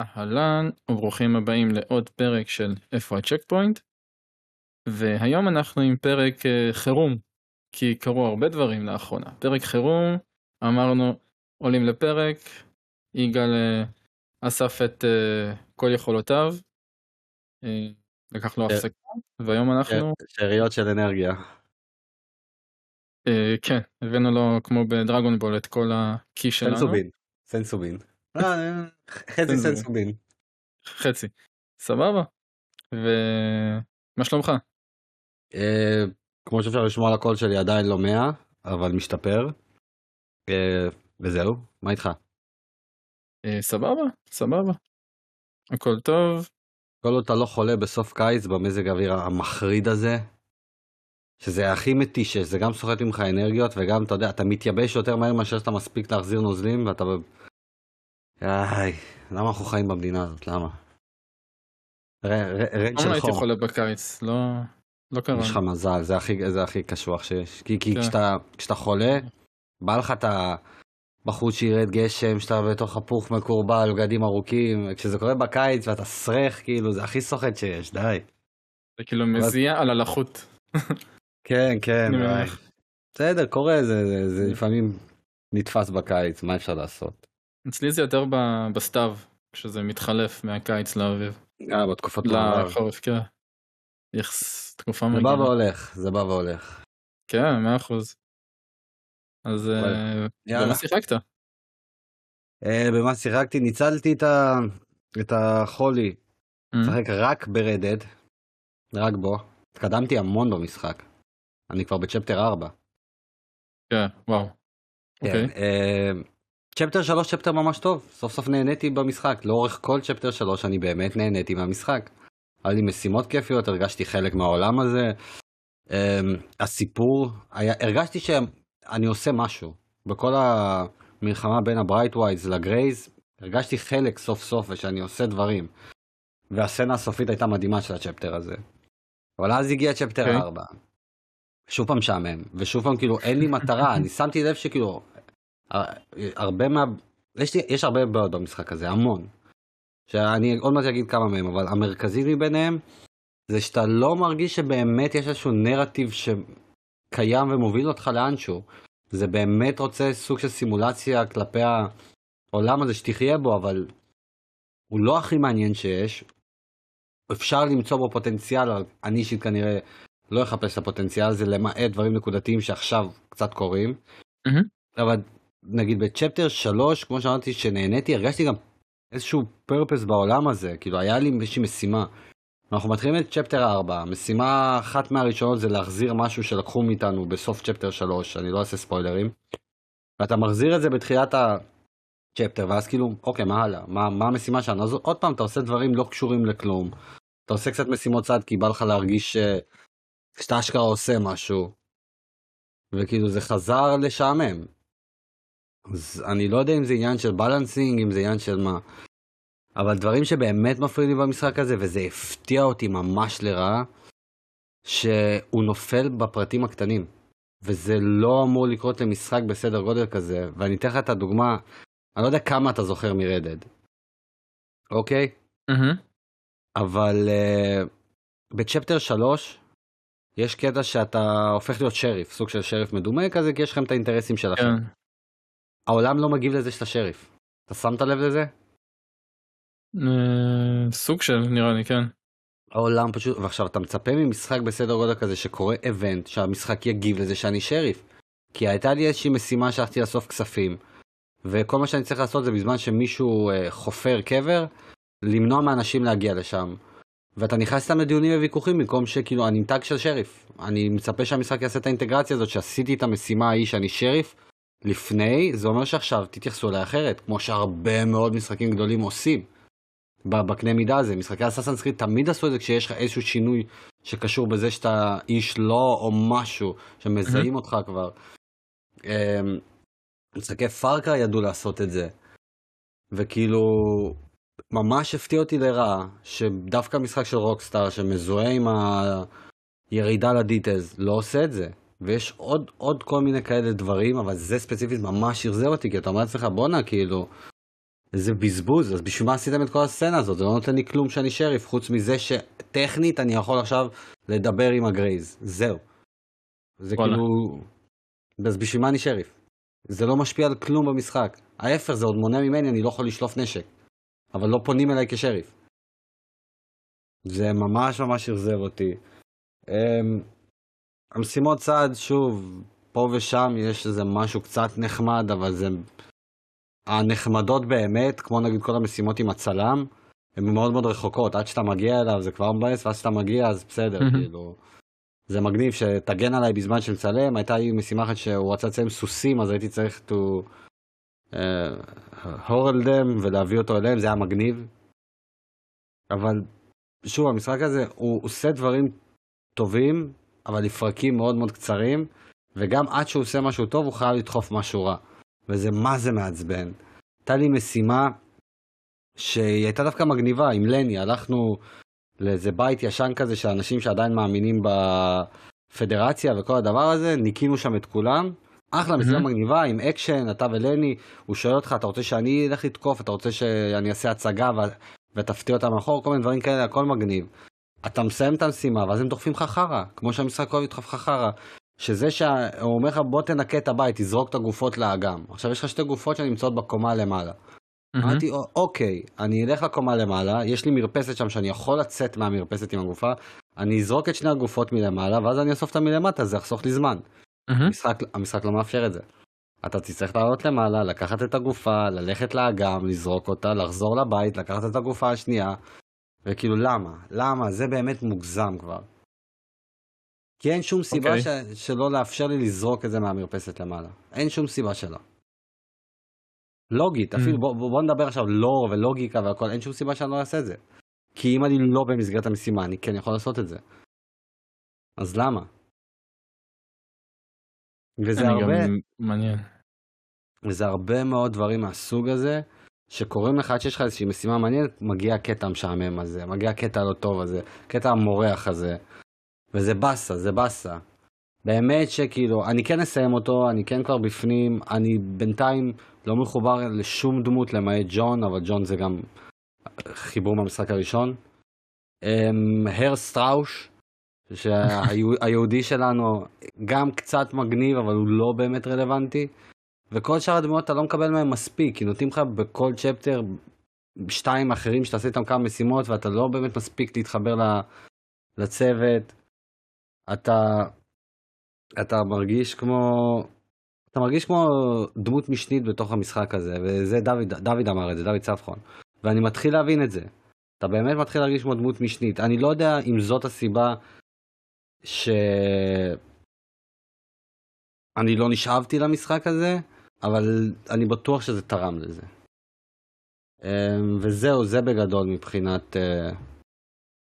אהלן וברוכים הבאים לעוד פרק של איפה הצ'ק פוינט והיום אנחנו עם פרק uh, חירום כי קרו הרבה דברים לאחרונה. פרק חירום אמרנו עולים לפרק יגאל uh, אסף את uh, כל יכולותיו uh, לקח לו הפסקה והיום אנחנו שאריות של אנרגיה. uh, כן הבאנו לו כמו בדרגון בול את כל הקי שלנו. סנסובין סנסובין חצי סנסובין. חצי. סבבה. ומה שלומך? אה, כמו שאפשר לשמוע על הקול שלי עדיין לא 100 אבל משתפר. אה, וזהו מה איתך? אה, סבבה סבבה. הכל טוב. כל עוד אתה לא חולה בסוף קיץ במזג האוויר המחריד הזה. שזה הכי מתיש, זה גם סוחט ממך אנרגיות וגם אתה יודע אתה מתייבש יותר מהר מאשר שאתה מספיק להחזיר נוזלים ואתה איי, למה אנחנו חיים במדינה הזאת? למה? רנט של חום. הייתי חולה בקיץ, לא, לא קרה. יש לך מזל, זה הכי, זה הכי קשוח שיש. כי, כי כן. כשאתה, כשאתה חולה, בא לך את ה... בחוץ שירד גשם, שאתה בתוך הפוך מקורבל, בגדים ארוכים, כשזה קורה בקיץ ואתה סרח, כאילו, זה הכי סוחט שיש, די. זה כאילו מזיע על הלחות. כן, כן, בסדר, קורה, זה, זה, זה לפעמים נתפס בקיץ, מה אפשר לעשות? אצלי זה יותר בסתיו, כשזה מתחלף מהקיץ לאביב. אה, בתקופות לחורף, כן. יחס, תקופה מגיעה. זה בא והולך, זה בא והולך. כן, מאה אחוז. אז אה, במה שיחקת? אה, במה שיחקתי? ניצלתי את החולי. לשחק mm. רק ברדד, רק בו. התקדמתי המון במשחק. אני כבר ב chapter 4. כן, וואו. כן, אוקיי. chapter 3 chapter ממש טוב, סוף סוף נהניתי במשחק, לאורך כל chapter 3 אני באמת נהניתי מהמשחק. היה לי משימות כיפיות, הרגשתי חלק מהעולם הזה. אמ, הסיפור, היה, הרגשתי שאני עושה משהו. בכל המלחמה בין ה Braithwaites ל Grays, הרגשתי חלק סוף סוף ושאני עושה דברים. והסצנה הסופית הייתה מדהימה של ה chapter הזה. אבל אז הגיע צ'פטר okay. 4. שוב פעם משעמם, ושוב פעם כאילו אין לי מטרה, אני שמתי לב שכאילו הרבה מה... יש, לי, יש הרבה בעיות במשחק הזה, המון. שאני עוד מעט אגיד כמה מהם, אבל המרכזי מביניהם זה שאתה לא מרגיש שבאמת יש איזשהו נרטיב שקיים ומוביל אותך לאנשהו. זה באמת רוצה סוג של סימולציה כלפי העולם הזה שתחיה בו, אבל הוא לא הכי מעניין שיש. אפשר למצוא בו פוטנציאל, אני אישית כנראה לא אחפש את הפוטנציאל הזה למעט דברים נקודתיים שעכשיו קצת קורים. Mm-hmm. אבל נגיד בצ'פטר 3, כמו שאמרתי, שנהניתי, הרגשתי גם איזשהו פרפס בעולם הזה, כאילו היה לי איזושהי משימה. אנחנו מתחילים את צ'פטר 4, משימה אחת מהראשונות זה להחזיר משהו שלקחו מאיתנו בסוף צ'פטר 3, אני לא אעשה ספוילרים. ואתה מחזיר את זה בתחילת הצ'פטר, ואז כאילו, אוקיי, מה הלאה? מה, מה המשימה שלנו? אז עוד פעם, אתה עושה דברים לא קשורים לכלום. אתה עושה קצת משימות צד כי בא לך להרגיש שאתה אשכרה עושה משהו. וכאילו זה חזר לשעמם. אז אני לא יודע אם זה עניין של בלנסינג, אם זה עניין של מה. אבל דברים שבאמת מפריעים לי במשחק הזה, וזה הפתיע אותי ממש לרעה, שהוא נופל בפרטים הקטנים. וזה לא אמור לקרות למשחק בסדר גודל כזה, ואני אתן לך את הדוגמה, אני לא יודע כמה אתה זוכר מרדד, אוקיי? Mm-hmm. אבל uh, בצ'פטר 3, יש קטע שאתה הופך להיות שריף, סוג של שריף מדומה כזה, כי יש לכם את האינטרסים שלכם. כן. העולם לא מגיב לזה שאתה שריף. אתה שמת לב לזה? אה, סוג של נראה לי כן. העולם פשוט ועכשיו אתה מצפה ממשחק בסדר גודל כזה שקורה אבנט שהמשחק יגיב לזה שאני שריף. כי הייתה לי איזושהי משימה שהלכתי לאסוף כספים וכל מה שאני צריך לעשות זה בזמן שמישהו אה, חופר קבר למנוע מאנשים להגיע לשם. ואתה נכנס איתם לדיונים וויכוחים במקום שכאילו אני עם של שריף. אני מצפה שהמשחק יעשה את האינטגרציה הזאת שעשיתי את המשימה ההיא שאני שריף לפני, זה אומר שעכשיו תתייחסו אליי אחרת, כמו שהרבה מאוד משחקים גדולים עושים בקנה מידה הזה. משחקי ה Assassin's Creed תמיד עשו את זה כשיש לך איזשהו שינוי שקשור בזה שאתה איש לא או משהו שמזהים אותך כבר. אמ, משחקי Far Cry ידעו לעשות את זה. וכאילו, ממש הפתיע אותי לרעה, שדווקא משחק של Rockstar שמזוהה עם הירידה ל details לא עושה את זה. ויש עוד, עוד כל מיני כאלה דברים, אבל זה ספציפית ממש אכזב אותי, כי אתה אומר לעצמך, בואנה, כאילו, זה בזבוז, אז בשביל מה עשיתם את כל הסצנה הזאת? זה לא נותן לי כלום שאני שריף, חוץ מזה שטכנית אני יכול עכשיו לדבר עם הגרייז, זהו. זה וואלה. כאילו... אז בשביל מה אני שריף? זה לא משפיע על כלום במשחק. ההפך, זה עוד מונע ממני, אני לא יכול לשלוף נשק. אבל לא פונים אליי כשריף. זה ממש ממש אכזב אותי. אמ, המשימות צעד, שוב, פה ושם יש איזה משהו קצת נחמד, אבל זה... הנחמדות באמת, כמו נגיד כל המשימות עם הצלם, הן מאוד מאוד רחוקות. עד שאתה מגיע אליו זה כבר מבאס, ואז שאתה מגיע אז בסדר. כאילו... זה מגניב שתגן עליי בזמן שמצלם, הייתה לי משימה אחת שהוא רצה לצלם סוסים, אז הייתי צריך to הורל דם ולהביא אותו אליהם, זה היה מגניב. אבל שוב, המשחק הזה, הוא עושה דברים טובים, אבל לפרקים מאוד מאוד קצרים, וגם עד שהוא עושה משהו טוב, הוא חייב לדחוף משהו רע. וזה מה זה מעצבן. הייתה לי משימה שהיא הייתה דווקא מגניבה עם לני, הלכנו לאיזה בית ישן כזה של אנשים שעדיין מאמינים בפדרציה וכל הדבר הזה, ניקינו שם את כולם. אחלה, משימה מהמם. מגניבה עם אקשן, אתה ולני, הוא שואל אותך, אתה רוצה שאני אלך לתקוף, אתה רוצה שאני אעשה הצגה ו... ותפתיע אותה מאחור, כל מיני דברים כאלה, הכל מגניב. אתה מסיים את המשימה, ואז הם דוחפים לך חרא, כמו שהמשחק אוהב לדחוף לך חרא. שזה שהוא אומר לך בוא תנקה את הבית, תזרוק את הגופות לאגם. עכשיו יש לך שתי גופות שנמצאות בקומה למעלה. אמרתי, "א- אוקיי, אני אלך לקומה למעלה, יש לי מרפסת שם שאני יכול לצאת מהמרפסת עם הגופה, אני אזרוק את שני הגופות מלמעלה, ואז אני אאסוף אותה מלמטה, זה יחסוך לי זמן. המשחק, המשחק לא מאפשר את זה. אתה תצטרך לעלות למעלה, לקחת את הגופה, ללכת לאגם, לזרוק אותה, לחזור לבית, לקחת את הגופה השנייה, וכאילו למה? למה? זה באמת מוגזם כבר. כי אין שום סיבה אוקיי. ש... שלא לאפשר לי לזרוק את זה מהמרפסת למעלה. אין שום סיבה שלא. לוגית, אפילו Mm. בוא, בוא נדבר עכשיו לור ולוגיקה והכל, אין שום סיבה שאני לא אעשה את זה. כי אם אני לא במסגרת המשימה, אני כן יכול לעשות את זה. אז למה? וזה הרבה, מעניין. וזה הרבה מאוד דברים מהסוג הזה, שקורים לך עד שיש לך איזושהי משימה מעניינת, מגיע הקטע המשעמם הזה, מגיע הקטע הלא טוב הזה, קטע המורח הזה, וזה באסה, זה באסה. באמת שכאילו, אני כן אסיים אותו, אני כן כבר בפנים, אני בינתיים לא מחובר לשום דמות למעט ג'ון, אבל ג'ון זה גם חיבור מהמשחק הראשון. אמ, הר סטראוש, שהיהודי שלנו גם קצת מגניב, אבל הוא לא באמת רלוונטי. וכל שאר הדמויות אתה לא מקבל מהם מספיק, כי נותנים לך בכל צ'פטר שתיים אחרים שתעשה איתם כמה משימות, ואתה לא באמת מספיק להתחבר לצוות. אתה, אתה מרגיש כמו, אתה מרגיש כמו דמות משנית בתוך המשחק הזה, וזה דוד, דוד אמר את זה, דוד צפחון. ואני מתחיל להבין את זה. אתה באמת מתחיל להרגיש כמו דמות משנית. אני לא יודע אם זאת הסיבה ש... אני לא נשאבתי למשחק הזה, אבל אני בטוח שזה תרם לזה. אמ, וזהו, זה בגדול מבחינת אה,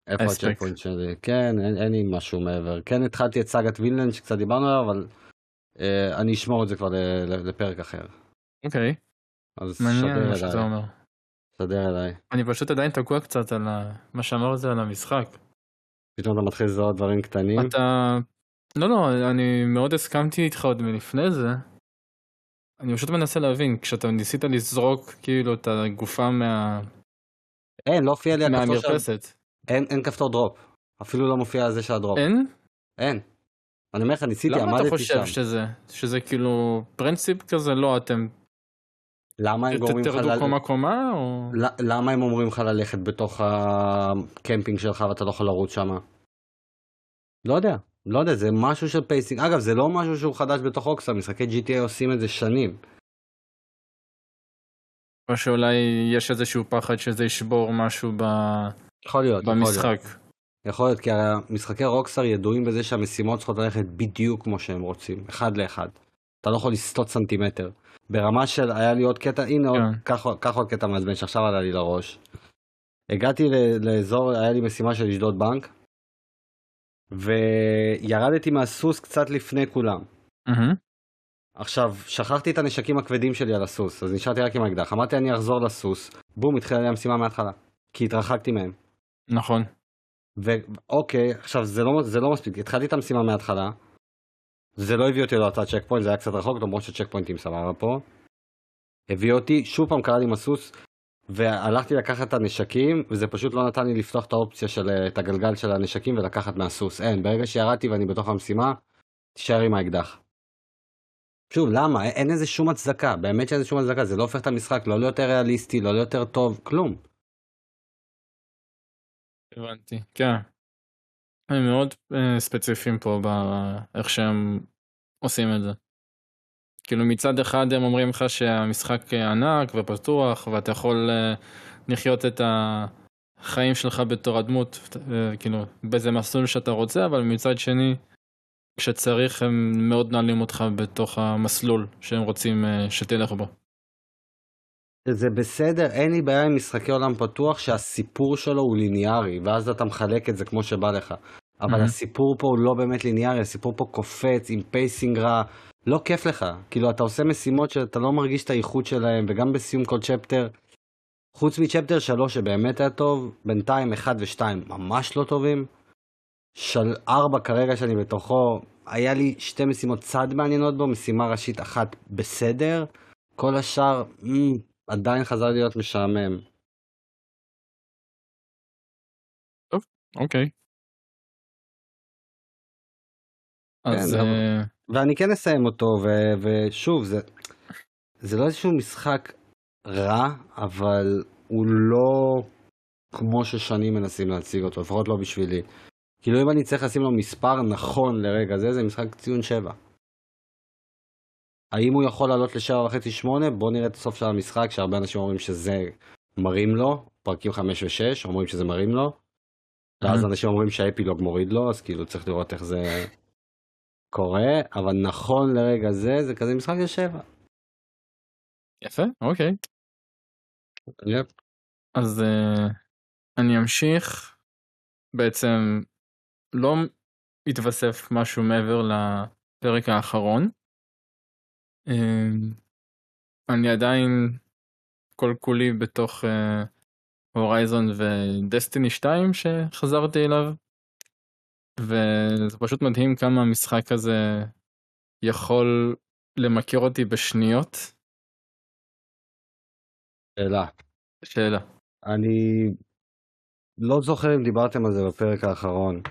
איפה ההספק. הצ'ק פוינט שלי. כן, אין, אין לי משהו מעבר. כן התחלתי את סאגת וילנד שקצת דיברנו עליו, אבל אה, אני אשמור את זה כבר לפרק אחר. אוקיי, אז מעניין שדר שאתה אליי, אומר. שדר אליי. אני פשוט עדיין תקוע קצת על ה- מה שאמרת על המשחק. פתאום אתה מתחיל לזהות דברים קטנים. אתה... לא, לא, אני מאוד הסכמתי איתך עוד מלפני זה. אני פשוט מנסה להבין, כשאתה ניסית לזרוק כאילו את הגופה מה... אין, לא הופיע לי הכפתור של... מהמרפסת. אין, אין כפתור דרופ. אפילו לא מופיע זה של הדרופ. אין? אין. אני אומר לך, ניסיתי, למה אתה עמדתי חושב שם. שזה? שזה כאילו פרינציפ כזה? לא, אתם למה הם גורמים לך... תרדו קומה קומה או... למה הם אומרים לך ללכת בתוך הקמפינג שלך ואתה לא יכול לרוץ שם? לא יודע, לא יודע, זה משהו של pacing. אגב, זה לא משהו שהוא חדש בתוך Rockstar, משחקי GTA עושים את זה שנים. או שאולי יש איזשהו פחד שזה ישבור משהו ב... יכול להיות, יכול להיות. במשחק. יכול להיות, כי הרי משחקי Rockstar ידועים בזה שהמשימות צריכות ללכת בדיוק כמו שהם רוצים, אחד לאחד. אתה לא יכול לסטות סנטימטר. ברמה של, היה לי עוד קטע, הנה עוד, כן. קח עוד קטע מעצבן שעכשיו עלה לי לראש. הגעתי לאזור, היה לי משימה של לשדוד בנק, וירדתי מהסוס קצת לפני כולם. מהמם. עכשיו, שכחתי את הנשקים הכבדים שלי על הסוס, אז נשארתי רק עם האקדח. אמרתי אני אחזור לסוס, בום, התחילה לי המשימה מההתחלה. כי התרחקתי מהם. נכון. ואוקיי, עכשיו זה לא, זה לא מספיק, התחלתי את המשימה מההתחלה, זה לא הביא אותי לאותה צ'ק פוינט, זה היה קצת רחוק, למרות שצ'ק פוינטים סבבה פה. הביא אותי, שוב פעם קרה לי עם הסוס, והלכתי לקחת את הנשקים, וזה פשוט לא נתן לי לפתוח את האופציה של, אה, את הגלגל של הנשקים ולקחת מהסוס. אין, ברגע שירדתי ואני בתוך המשימה, תישאר עם האקדח. שוב, למה? אין לזה שום הצדקה, באמת שאין לזה שום הצדקה, זה לא הופך את המשחק לא ליותר ריאליסטי, לא ליותר טוב, כלום. הבנתי, כן. הם מאוד uh, ספציפיים פה באיך שהם עושים את זה. כאילו מצד אחד הם אומרים לך שהמשחק ענק ופתוח ואתה יכול uh, לחיות את החיים שלך בתור הדמות, uh, כאילו באיזה מסלול שאתה רוצה, אבל מצד שני כשצריך הם מאוד נעלים אותך בתוך המסלול שהם רוצים שתלך בו. זה בסדר, אין לי בעיה עם משחקי עולם פתוח שהסיפור שלו הוא ליניארי, ואז אתה מחלק את זה כמו שבא לך. אבל mm-hmm. הסיפור פה הוא לא באמת ליניארי, הסיפור פה קופץ עם pacing רע, לא כיף לך. כאילו, אתה עושה משימות שאתה לא מרגיש את האיכות שלהם, וגם בסיום כל chapter, חוץ מ chapter 3 שבאמת היה טוב, בינתיים 1 ו-2 ממש לא טובים. של 4 כרגע שאני בתוכו, היה לי שתי משימות צד מעניינות בו, משימה ראשית אחת בסדר, כל השאר, מ- עדיין חזר להיות משעמם. טוב, אוקיי. אז זה- אה, ואני כן אסיים אותו, ו- ושוב, זה, זה לא איזשהו משחק רע, אבל הוא לא כמו ששנים מנסים להציג אותו, לפחות לא בשבילי. כאילו אם אני צריך לשים לו מספר נכון לרגע זה, זה משחק ציון 7. האם הוא יכול לעלות ל-7.5-8? בוא נראה את הסוף של המשחק, שהרבה אנשים אומרים שזה מרים לו, פרקים 5 ו-6 אומרים שזה מרים לו, ואז. אנשים אומרים שהאפילוג מוריד לו, אז כאילו צריך לראות איך זה קורה, אבל נכון לרגע זה, זה כזה משחק של 7. יפה, אוקיי. יפ. אז uh, אני אמשיך. בעצם לא התווסף משהו מעבר לפרק האחרון. Uh, אני עדיין כל כולי בתוך הורייזון ודסטיני 2 שחזרתי אליו. וזה פשוט מדהים כמה המשחק הזה יכול למכר אותי בשניות. שאלה. שאלה. אני לא זוכר אם דיברתם על זה בפרק האחרון,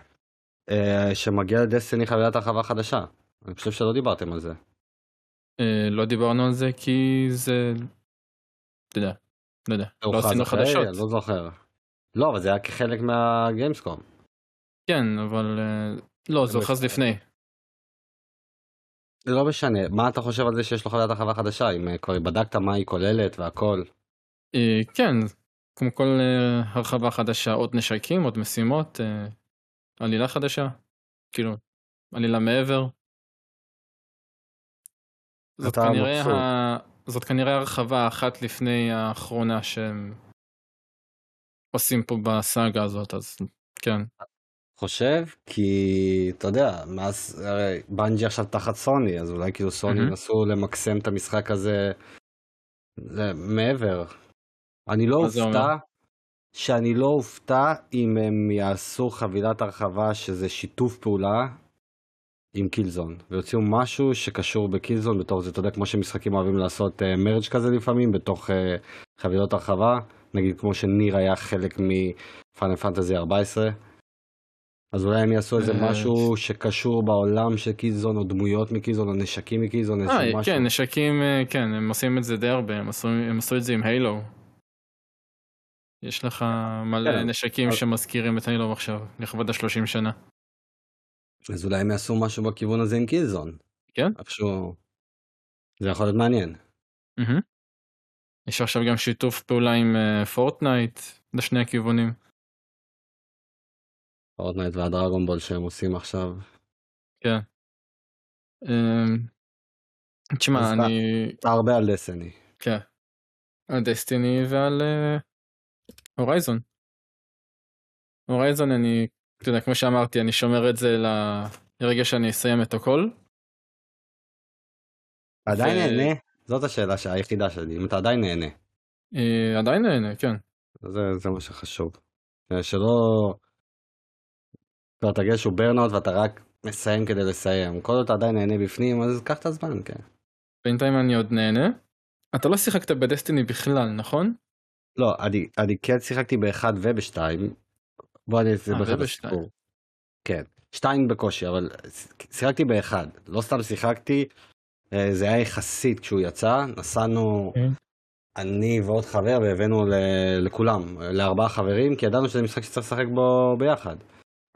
אה, שמגיע לדסטיני חבילת הרחבה חדשה. אני חושב שלא דיברתם על זה. אה, לא דיברנו על זה כי זה... אתה יודע, לא יודע, לא הוכרז עשינו? חדשות. לא זוכר. לא, אבל זה היה כחלק מהגיימסקום. כן, אבל אה, לא, זה הוכרז. לפני. זה לא משנה. מה אתה חושב על זה שיש לו חבילת הרחבה חדשה? אם אה, כבר בדקת מה היא כוללת והכל. אה, כן, כמו כל הרחבה חדשה, עוד נשקים, עוד משימות, עלילה חדשה, כאילו, עלילה מעבר. זאת כנראה. ה... זאת כנראה הרחבה אחת לפני האחרונה שהם עושים פה בסאגה הזאת, אז כן. חושב כי אתה יודע מאז הרי בנג'י עכשיו תחת סוני אז אולי כאילו סוני מהמם. ינסו למקסם את המשחק הזה זה מעבר. אני לא? אופתע שאני לא אופתע אם הם יעשו חבילת הרחבה שזה שיתוף פעולה עם קילזון ויוציאו משהו שקשור בקילזון בתוך זה אתה יודע כמו שמשחקים אוהבים לעשות מרג' כזה לפעמים בתוך אה, חבילות הרחבה נגיד כמו שניר היה חלק מפאנל פנטזי 14. אז אולי הם יעשו איזה אה, משהו שקשור בעולם של קיזון או דמויות מקיזון או נשקים מקיזון אה, איזשהו משהו. כן, נשקים, אה, כן, הם עושים את זה די הרבה, הם עשו, הם עשו את זה עם הילו. יש לך מלא כן, נשקים שמזכירים את Halo עכשיו, לכבוד ה-30 שנה. אז אולי הם יעשו משהו בכיוון הזה עם Killzone. כן? איכשהו... זה יכול להיות מעניין. מהמם. יש עכשיו גם שיתוף פעולה עם אה, פורטנייט לשני הכיוונים. פורטנייט וה Dragon Ball שהם עושים עכשיו. כן. אמ, תשמע, אני... אתה הרבה על Destiny. כן. על דסטיני ועל הורייזון. הורייזון אני, אתה יודע, כמו שאמרתי, אני שומר את זה לרגע שאני אסיים את הכל. עדיין נהנה? זאת השאלה היחידה שלי, אם אתה עדיין נהנה. אה, עדיין נהנה, כן. זה, זה מה שחשוב. אה, שלא... תגיע שהוא ברנאוט ואתה רק מסיים כדי לסיים. כל עוד אתה עדיין נהנה בפנים, אז קח את הזמן, כן. בינתיים אני עוד נהנה. אתה לא שיחקת בדסטיני בכלל, נכון? לא, אני, אני כן שיחקתי באחד ובשתיים. בוא אני אסביר אה, לך את. הסיפור. כן, שתיים בקושי, אבל שיחקתי באחד. לא סתם שיחקתי, אה, זה היה יחסית כשהוא יצא, נסענו כן. אני ועוד חבר והבאנו לכולם, לארבעה חברים, כי ידענו שזה משחק שצריך לשחק בו ביחד.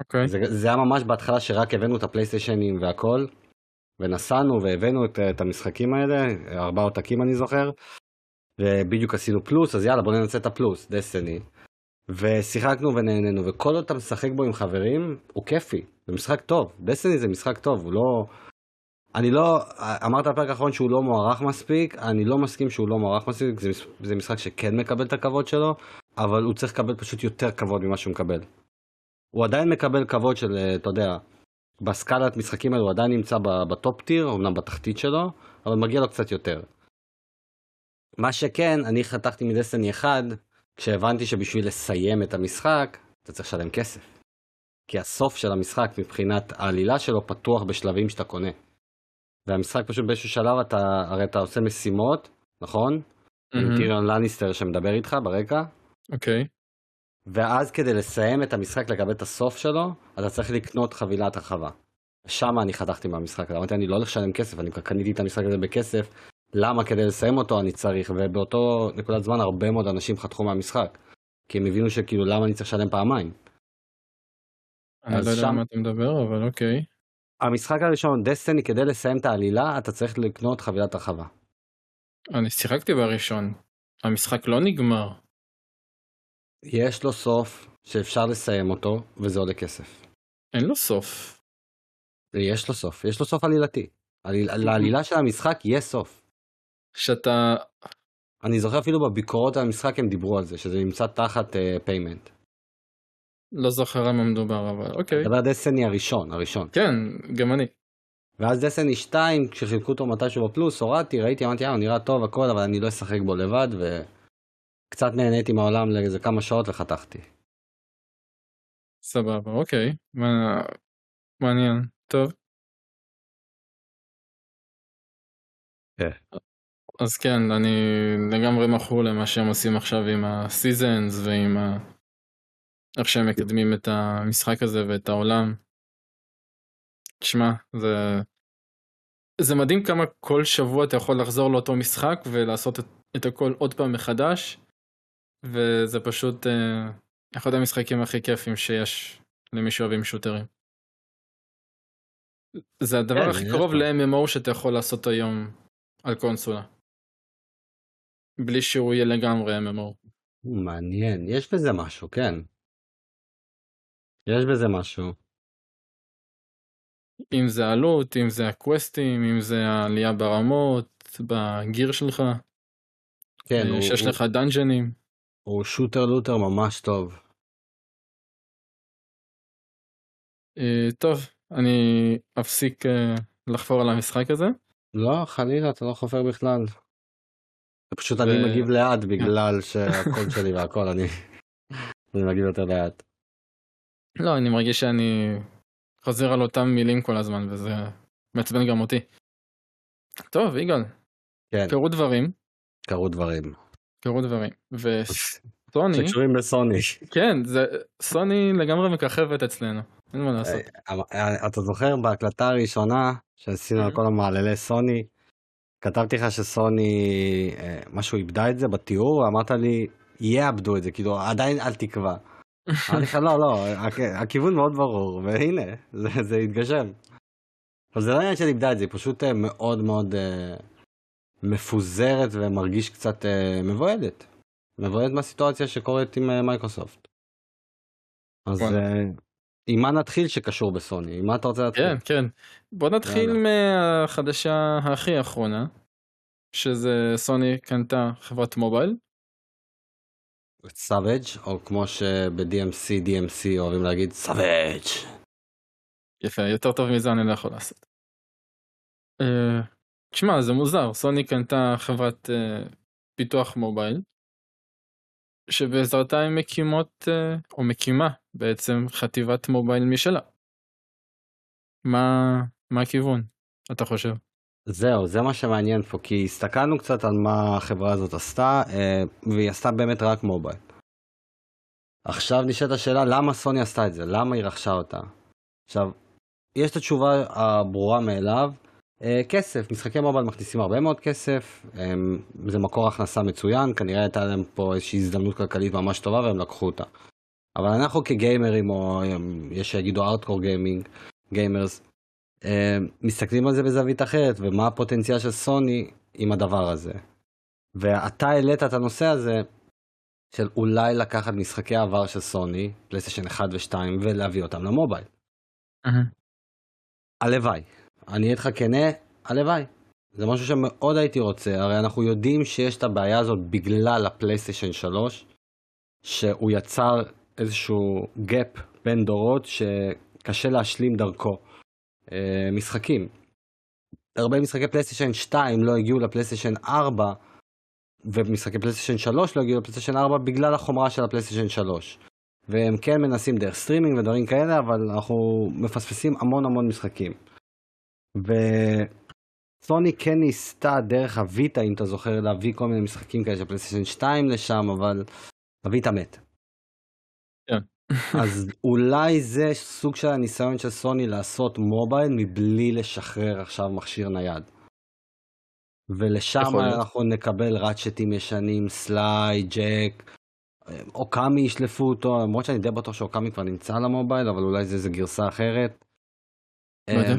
אוקיי. זה, זה היה ממש בהתחלה שרק הבאנו את הפלייסטיישנים והכל, ונסענו והבאנו את, את המשחקים האלה, ארבעה עותקים אני זוכר, ובדיוק עשינו פלוס, אז יאללה בוא ננסה את הפלוס, דסטיני. ושיחקנו ונהנינו, וכל עוד אתה משחק בו עם חברים, הוא כיפי, זה משחק טוב, דסטיני זה משחק טוב, הוא לא... אני לא, אמרת בפרק האחרון שהוא לא מוערך מספיק, אני לא מסכים שהוא לא מוערך מספיק, זה, זה משחק שכן מקבל את הכבוד שלו, אבל הוא צריך לקבל פשוט יותר כבוד ממה שהוא מקבל. הוא עדיין מקבל כבוד של, אה, אתה יודע, בסקלת משחקים האלו הוא עדיין נמצא בטופ טיר, אמנם בתחתית שלו, אבל מגיע לו קצת יותר. מה שכן, אני חתכתי מדסטיני 1, כשהבנתי שבשביל לסיים את המשחק, אתה צריך לשלם כסף. כי הסוף של המשחק מבחינת העלילה שלו פתוח בשלבים שאתה קונה. והמשחק פשוט באיזשהו שלב אתה, הרי אתה עושה משימות, נכון? עם מהמם. טיריון לניסטר שמדבר איתך ברקע, אוקיי. ואז כדי לסיים את המשחק, לקבל את הסוף שלו, אתה צריך לקנות חבילת הרחבה. שם אני חתכתי מהמשחק הזה, אמרתי אני לא הולך לשלם כסף, אני קניתי את המשחק הזה בכסף, למה כדי לסיים אותו אני צריך, ובאותו נקודת זמן הרבה מאוד אנשים חתכו מהמשחק. כי הם הבינו שכאילו למה אני צריך לשלם פעמיים. אני לא יודע שם- על מה אתה מדבר, אבל אוקיי. המשחק הראשון, דסטיני, כדי לסיים את העלילה, אתה צריך לקנות חבילת הרחבה. אני שיחקתי בראשון. המשחק לא נגמר. יש לו סוף שאפשר לסיים אותו, וזה עולה כסף. אין לו סוף. יש לו סוף, יש לו סוף עלילתי. עליל, לעלילה של המשחק יש סוף. שאתה... אני זוכר אפילו בביקורות על המשחק הם דיברו על זה, שזה נמצא תחת payment. לא זוכר על מה מדובר, אבל אוקיי. מדבר Destiny הראשון, הראשון. כן, גם אני. ואז דסטיני 2, כשחילקו אותו מתישהו בפלוס, הורדתי, ראיתי, אמרתי, אה, הוא נראה טוב הכל, אבל אני לא אשחק בו לבד, וקצת נהניתי מהעולם לאיזה כמה שעות וחתכתי. סבבה, אוקיי. מה... מעניין. טוב. כן. אז כן, אני לגמרי מכור למה שהם עושים עכשיו עם הסיזנס ועם ה... איך שהם מקדמים את המשחק הזה ואת העולם. תשמע, זה... זה מדהים כמה כל שבוע אתה יכול לחזור לאותו משחק ולעשות את, את הכל עוד פעם מחדש, וזה פשוט אה, אחד המשחקים הכי כיפים שיש למי שאוהבים שוטרים. זה הדבר כן, הכי קרוב. ל-MMO שאתה יכול לעשות היום על קונסולה. בלי שהוא יהיה לגמרי MMO. מעניין, יש בזה משהו, כן. יש בזה משהו. אם זה עלות, אם זה הקווסטים, אם זה העלייה ברמות, בגיר שלך, כן, אה, שיש הוא, לך דאנג'נים. הוא שוטר לוטר ממש טוב. אה, טוב, אני אפסיק אה, לחפור על המשחק הזה. לא, חלילה, אתה לא חופר בכלל. פשוט אני מגיב לאט בגלל שהקול שלי והכל, אני אני מגיב יותר לאט. לא, אני מרגיש שאני חוזר על אותם מילים כל הזמן, וזה מעצבן גם אותי. טוב, יגאל, כן, קרו דברים, קרו דברים. קרו דברים, וסוני, שקשורים לסוני. כן, זה, סוני לגמרי מככבת אצלנו, אין מה לעשות. אה, אתה זוכר בהקלטה הראשונה שעשינו על Mhm. כל המעללי סוני, כתבתי לך שסוני, אה, משהו איבדה את זה בתיאור, אמרת לי, יאבדו את זה, כאילו עדיין אל תקווה. אמרתי לך לא, לא, הכ- הכיוון מאוד ברור, והנה, זה, זה התגשם. אבל זה לא עניין של איבדה את זה, היא פשוט אה, מאוד מאוד אה, מפוזרת ומרגיש קצת אה, מבוהלת. מבוהלת מהסיטואציה שקורית עם אה, מייקרוסופט. אז נכון. אה, עם מה נתחיל שקשור בסוני? עם מה אתה רוצה להתחיל? כן, כן. בוא נתחיל. מהחדשה הכי אחרונה, שזה סוני קנתה חברת mobile. Savage, או כמו שב-DMC, DMC אוהבים להגיד, Savage. יפה, יותר טוב מזה אני לא יכול לעשות. אה, תשמע, זה מוזר, סוני קנתה חברת אה, פיתוח mobile, שבעזרתה הן מקימות, אה, או מקימה בעצם חטיבת מובייל משלה. מה, מה הכיוון, אתה חושב? זהו, זה מה שמעניין פה, כי הסתכלנו קצת על מה החברה הזאת עשתה, אה, והיא עשתה באמת רק מובייל. עכשיו נשאלת השאלה, למה סוני עשתה את זה? למה היא רכשה אותה? עכשיו, יש את התשובה הברורה מאליו, כסף, משחקי מובייל מכניסים הרבה מאוד כסף, זה מקור הכנסה מצוין, כנראה הייתה להם פה איזושהי הזדמנות כלכלית ממש טובה והם לקחו אותה. אבל אנחנו כגיימרים, או יש שיגידו hardcore gaming, gamers, מסתכלים על זה בזווית אחרת, ומה הפוטנציאל של סוני עם הדבר הזה. ואתה העלית את הנושא הזה של אולי לקחת משחקי העבר של סוני, פלייסטיישן 1 ו-2, ולהביא אותם ל mobile. הלוואי. אני אהיה לך כנה, הלוואי. זה משהו שמאוד הייתי רוצה, הרי אנחנו יודעים שיש את הבעיה הזאת בגלל הפלייסטיישן 3, שהוא יצר איזשהו gap בין דורות שקשה להשלים דרכו. אה, משחקים. הרבה משחקי פלייסטיישן 2 לא הגיעו לפלייסטיישן 4, ומשחקי פלייסטיישן 3 לא הגיעו לפלייסטיישן 4 בגלל החומרה של הפלייסטיישן 3. והם כן מנסים דרך סטרימינג ודברים כאלה, אבל אנחנו מפספסים המון המון משחקים. וסוני כן ניסתה דרך ה Vita, אם אתה זוכר, להביא כל מיני משחקים כאלה של פלייסטיישן 2 לשם, אבל ה Vita מת. כן. אז אולי זה סוג של הניסיון של סוני לעשות mobile מבלי לשחרר עכשיו מכשיר נייד. ולשם אנחנו נקבל ראצ'טים ישנים, Sly, Jak, Okami ישלפו אותו, למרות שאני די בטוח ש Okami כבר נמצא על ה mobile, אבל אולי זה איזה גרסה אחרת. לא יודע.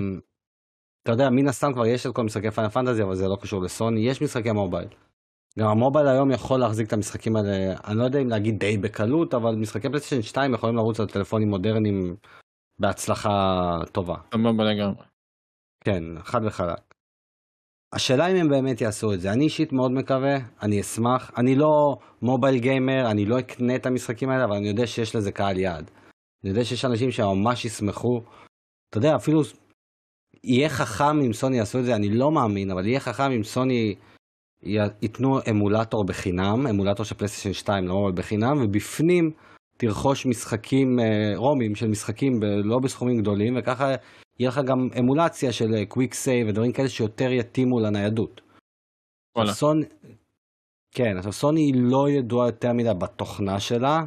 אתה יודע, מן הסתם כבר יש את כל משחקי Final Fantasy, אבל זה לא קשור לסוני, יש משחקי mobile. גם ה mobile היום יכול להחזיק את המשחקים האלה, אני לא יודע אם להגיד די בקלות, אבל משחקי פלייסטיישן 2 יכולים לרוץ על טלפונים מודרניים בהצלחה טובה. סבבה לגמרי. כן, חד וחלק. השאלה אם הם באמת יעשו את זה. אני אישית מאוד מקווה, אני אשמח. אני לא mobile gamer, אני לא אקנה את המשחקים האלה, אבל אני יודע שיש לזה קהל יעד. אני יודע שיש אנשים שממש ישמחו. אתה יודע, אפילו יהיה חכם אם סוני יעשו את זה, אני לא מאמין, אבל יהיה חכם אם סוני ייתנו אמולטור בחינם, אמולטור של פלייסטיישן 2 לא בחינם, ובפנים תרכוש משחקים אה, רומים של משחקים ב- לא בסכומים גדולים, וככה יהיה לך גם אמולציה של quick save ודברים כאלה שיותר יתאימו לניידות. וואלה. סוני, כן, עכשיו סוני היא לא ידועה יותר מדי בתוכנה שלה,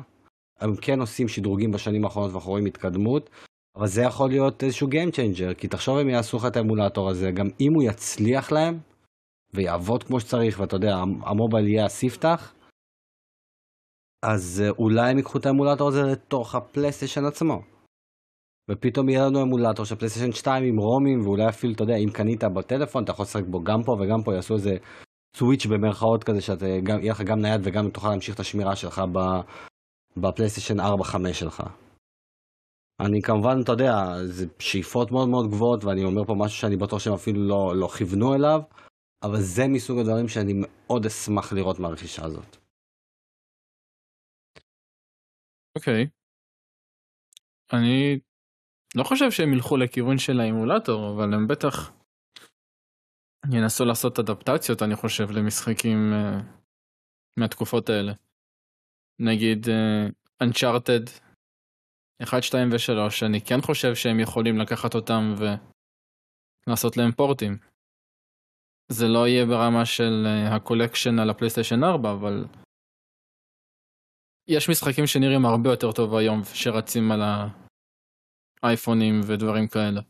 הם כן עושים שדרוגים בשנים האחרונות ואנחנו רואים התקדמות, אבל זה יכול להיות איזשהו Game Changer, כי תחשוב אם יעשו לך את האמולטור הזה, גם אם הוא יצליח להם, ויעבוד כמו שצריך, ואתה יודע, המ- ה mobile יהיה הספתח, אז אה, אולי הם ייקחו את האמולטור הזה לתוך הפלייסטיישן עצמו. ופתאום יהיה לנו אמולטור של פלייסטיישן 2 עם רומים, ואולי אפילו, אתה יודע, אם קנית בטלפון, אתה יכול לשחק בו גם פה וגם פה, יעשו איזה Switch במרכאות כזה, שיהיה לך גם נייד וגם תוכל להמשיך את השמירה שלך בפלייסטיישן 4-5 שלך. אני כמובן, אתה יודע, זה שאיפות מאוד מאוד גבוהות, ואני אומר פה משהו שאני בטוח שהם אפילו לא, לא כיוונו אליו, אבל זה מסוג הדברים שאני מאוד אשמח לראות מהרכישה הזאת. אוקיי. אני לא חושב שהם ילכו לכיוון של האימולטור, אבל הם בטח ינסו לעשות אדפטציות, אני חושב, למשחקים uh, מהתקופות האלה. נגיד uh, Uncharted 1, 2 ו-3, אני כן חושב שהם יכולים לקחת אותם ולעשות להם פורטים. זה לא יהיה ברמה של uh, ה collection על הפלייסטיישן 4, אבל יש משחקים שנראים הרבה יותר טוב היום שרצים על האייפונים ודברים כאלה.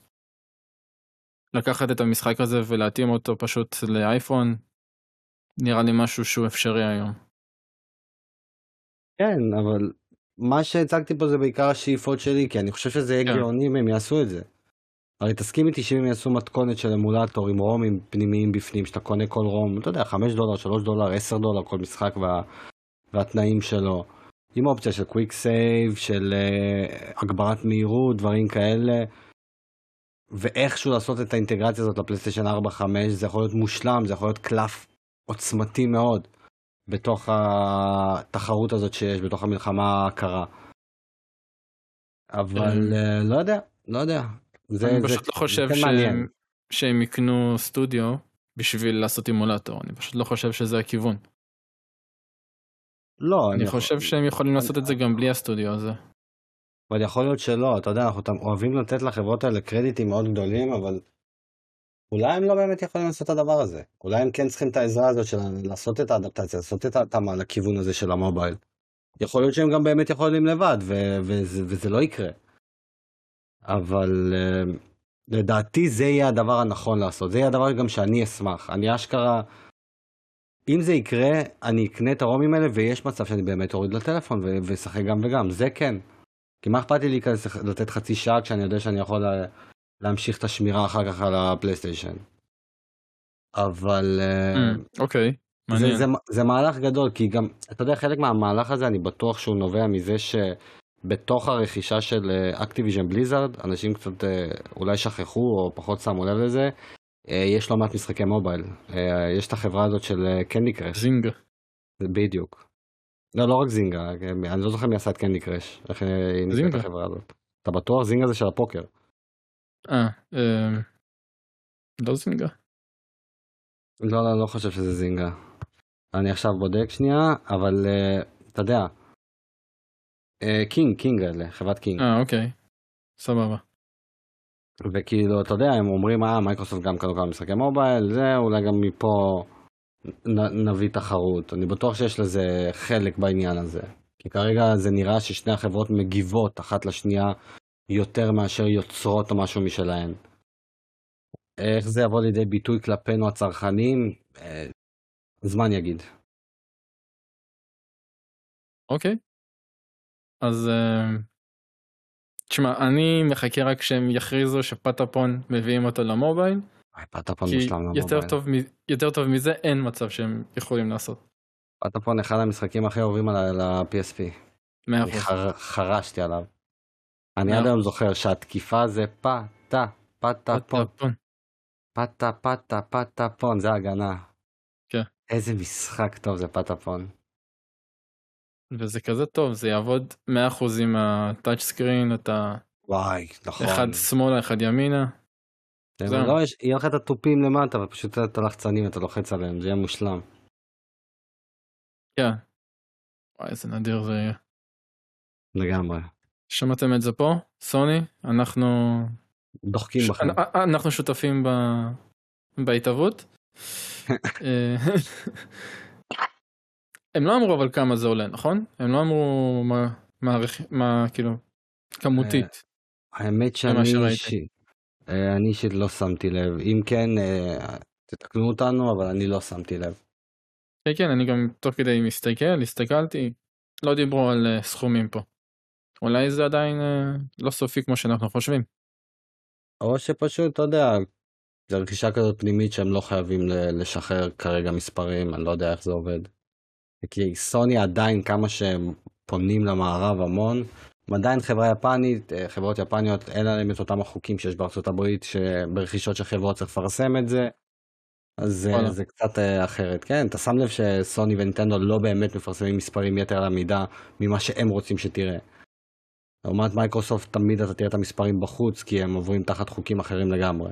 לקחת את המשחק הזה ולהתאים אותו פשוט לאייפון נראה לי משהו שהוא אפשרי היום. כן, אבל מה שהצגתי פה זה בעיקר השאיפות שלי, כי אני חושב שזה יהיה כן. גאוני אם הם יעשו את זה. הרי תסכים איתי שאם הם יעשו מתכונת של אמולטור עם ROMים פנימיים בפנים, שאתה קונה כל ROM, אתה יודע, 5 דולר, 3 דולר, 10 דולר כל משחק וה... והתנאים שלו. עם אופציה של quick save, של אה, הגברת מהירות, דברים כאלה. ואיכשהו לעשות את האינטגרציה הזאת לפלייסטיישן 4-5, זה יכול להיות מושלם, זה יכול להיות קלף עוצמתי מאוד בתוך התחרות הזאת שיש, בתוך המלחמה הקרה. אבל uh, לא יודע, לא יודע. זה, אני זה, פשוט לא חושב כן שהם. שהם יקנו סטודיו בשביל לעשות אימולטור, אני פשוט לא חושב שזה הכיוון. לא, אני חושב שהם יכולים לעשות את זה גם בלי הסטודיו הזה. אבל יכול להיות שלא, אתה יודע, אנחנו אוהבים לתת לחברות האלה קרדיטים מאוד גדולים, אבל אולי הם לא באמת יכולים לעשות את הדבר הזה. אולי הם כן צריכים את העזרה הזאת של לעשות את האדפטציה, לעשות את ההתאמה לכיוון הזה של המובייל. יכול להיות שהם גם באמת יכולים לבד, ו- וזה, וזה לא יקרה. אבל uh, לדעתי זה יהיה הדבר הנכון לעשות, זה יהיה הדבר גם שאני אשמח. אני אשכרה, אם זה יקרה, אני אקנה את הרומים האלה, ויש מצב שאני באמת אוריד לטלפון ואשחק גם וגם, זה כן. כי מה אכפת לי להיכנס לתת חצי שעה כשאני יודע שאני יכול להמשיך את השמירה אחר כך על הפלייסטיישן. אבל... ממ, אוקיי, מעניין. זה, זה, זה מהלך גדול, כי גם, אתה יודע, חלק מהמהלך הזה, אני בטוח שהוא נובע מזה שבתוך הרכישה של Activision Blizzard, אנשים קצת אה, אולי שכחו או פחות שמו לב לזה, אה, יש לא מעט משחקי מובייל. יש את החברה הזאת של Candy Crush. Zynga. בדיוק. לא, לא רק Zynga, אני לא זוכר מי עשה את Candy Crush. איך היא נקראת החברה הזאת. אתה בטוח? Zynga זה של הפוקר. אה, אה, לא Zynga. לא, לא, לא חושב שזה Zynga. אני עכשיו בודק שנייה, אבל אה, אתה יודע, אה, King, King אלה, חברת King. אה, אוקיי. סבבה. וכאילו, אתה יודע, הם אומרים, אה, מייקרוסופט גם קנו כמה משחקי מובייל, זה, אולי גם מפה נ, נביא תחרות. אני בטוח שיש לזה חלק בעניין הזה. כי כרגע זה נראה ששני החברות מגיבות אחת לשנייה יותר מאשר יוצרות או משהו משלהן. איך זה יבוא לידי ביטוי כלפינו הצרכנים? אה, זמן יגיד. אוקיי. אז אה, תשמע, אני מחכה רק שהם יכריזו שפטאפון מביאים אותו למובייל. פטאפון מושלם למובייל. יותר טוב, יותר טוב מזה אין מצב שהם יכולים לעשות. פטאפון אחד המשחקים הכי אוהבים על ה-PSP. מאה אחוז. חרשתי עליו. אני עד היום זוכר שהתקיפה זה פטה, פטאפון. פטה פטה פטאפון, זה הגנה. כן. איזה משחק טוב זה פטאפון. וזה כזה טוב, זה יעבוד 100% עם הטאצ' סקרין, אתה... וואי, נכון. אחד שמאלה, אחד ימינה. לא, יש, יהיה לך את התופים למטה, ופשוט את הלחצנים, אתה לוחץ עליהם, זה יהיה מושלם. כן. וואי, איזה נדיר זה יהיה. לגמרי. שמעתם את זה פה? סוני? אנחנו... דוחקים בכם. אנחנו שותפים ב... בהתהוות. אה, הם לא אמרו אבל כמה זה עולה, נכון? הם לא אמרו מה, מה, מה כאילו, כמותית. אה, האמת שאני אישית, אה, אני אישית לא שמתי לב. אם כן, תתקנו אותנו, אבל אני לא שמתי לב. כן, כן, אני גם תוך כדי מסתכל, הסתכלתי, לא דיברו על סכומים פה. אולי זה עדיין לא סופי כמו שאנחנו חושבים. או שפשוט, אתה יודע, זה רכישה כזאת פנימית שהם לא חייבים לשחרר כרגע מספרים, אני לא יודע איך זה עובד. כי סוני עדיין, כמה שהם פונים למערב המון, הם עדיין חברה יפנית, אה, חברות יפניות, אין להם את אותם החוקים שיש בארצות הברית, שברכישות של חברות צריך לפרסם את זה. אז זה, זה קצת אה, אחרת, כן, אתה שם לב שסוני ונינטנדו לא באמת מפרסמים מספרים יתר על המידה ממה שהם רוצים שתראה. לעומת מייקרוסופט תמיד אתה תראה את המספרים בחוץ כי הם עוברים תחת חוקים אחרים לגמרי.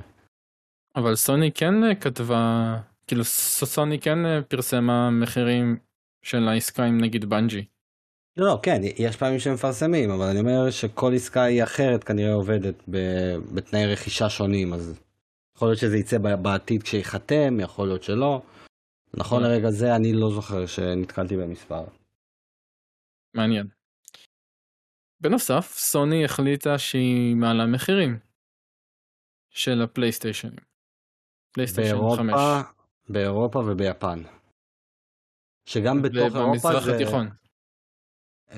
אבל סוני כן אה, כתבה, כאילו סוני כן אה, פרסמה מחירים של העסקה עם נגיד בנג'י. לא, לא, כן, יש פעמים שהם מפרסמים, אבל אני אומר שכל עסקה היא אחרת כנראה עובדת בתנאי רכישה שונים, אז יכול להיות שזה יצא בעתיד כשייחתם, יכול להיות שלא. נכון כן. לרגע זה אני לא זוכר שנתקלתי במספר. מעניין. בנוסף, סוני החליטה שהיא מעלה מחירים של הפלייסטיישנים. פלייסטיישן 5. באירופה וביפן. שגם בתוך אירופה זה... ובמזרח התיכון. Uh,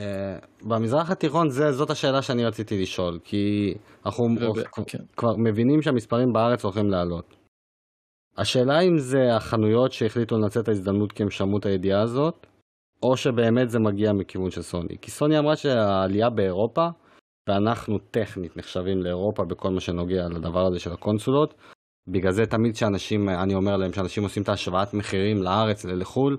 במזרח התיכון זה, זאת השאלה שאני רציתי לשאול, כי אנחנו וב... כן. כבר מבינים שהמספרים בארץ הולכים לעלות. השאלה אם זה החנויות שהחליטו לנצל את ההזדמנות כי הם שמעו את הידיעה הזאת, או שבאמת זה מגיע מכיוון של סוני. כי סוני אמרה שהעלייה באירופה, ואנחנו טכנית נחשבים לאירופה בכל מה שנוגע לדבר הזה של הקונסולות, בגלל זה תמיד שאנשים, אני אומר להם, שאנשים עושים את השוואת מחירים לארץ ולחו"ל,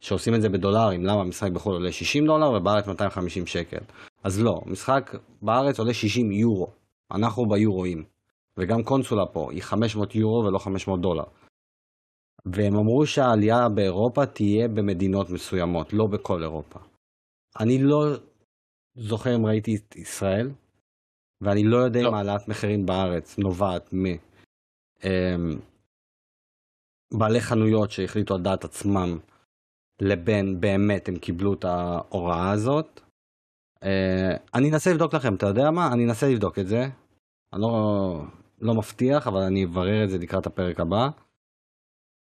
שעושים את זה בדולרים, למה משחק בחו"ל עולה 60 דולר ובארץ 250 שקל. אז לא, משחק בארץ עולה 60 יורו, אנחנו ביורואים, וגם קונסולה פה היא 500 יורו ולא 500 דולר. והם אמרו שהעלייה באירופה תהיה במדינות מסוימות, לא בכל אירופה. אני לא זוכר אם ראיתי את ישראל, ואני לא יודע לא. אם העלאת מחירים בארץ נובעת מ... אמ, בעלי חנויות שהחליטו על דעת עצמם לבין באמת הם קיבלו את ההוראה הזאת. אה, אני אנסה לבדוק לכם, אתה יודע מה? אני אנסה לבדוק את זה. אני לא, לא מבטיח, אבל אני אברר את זה לקראת הפרק הבא.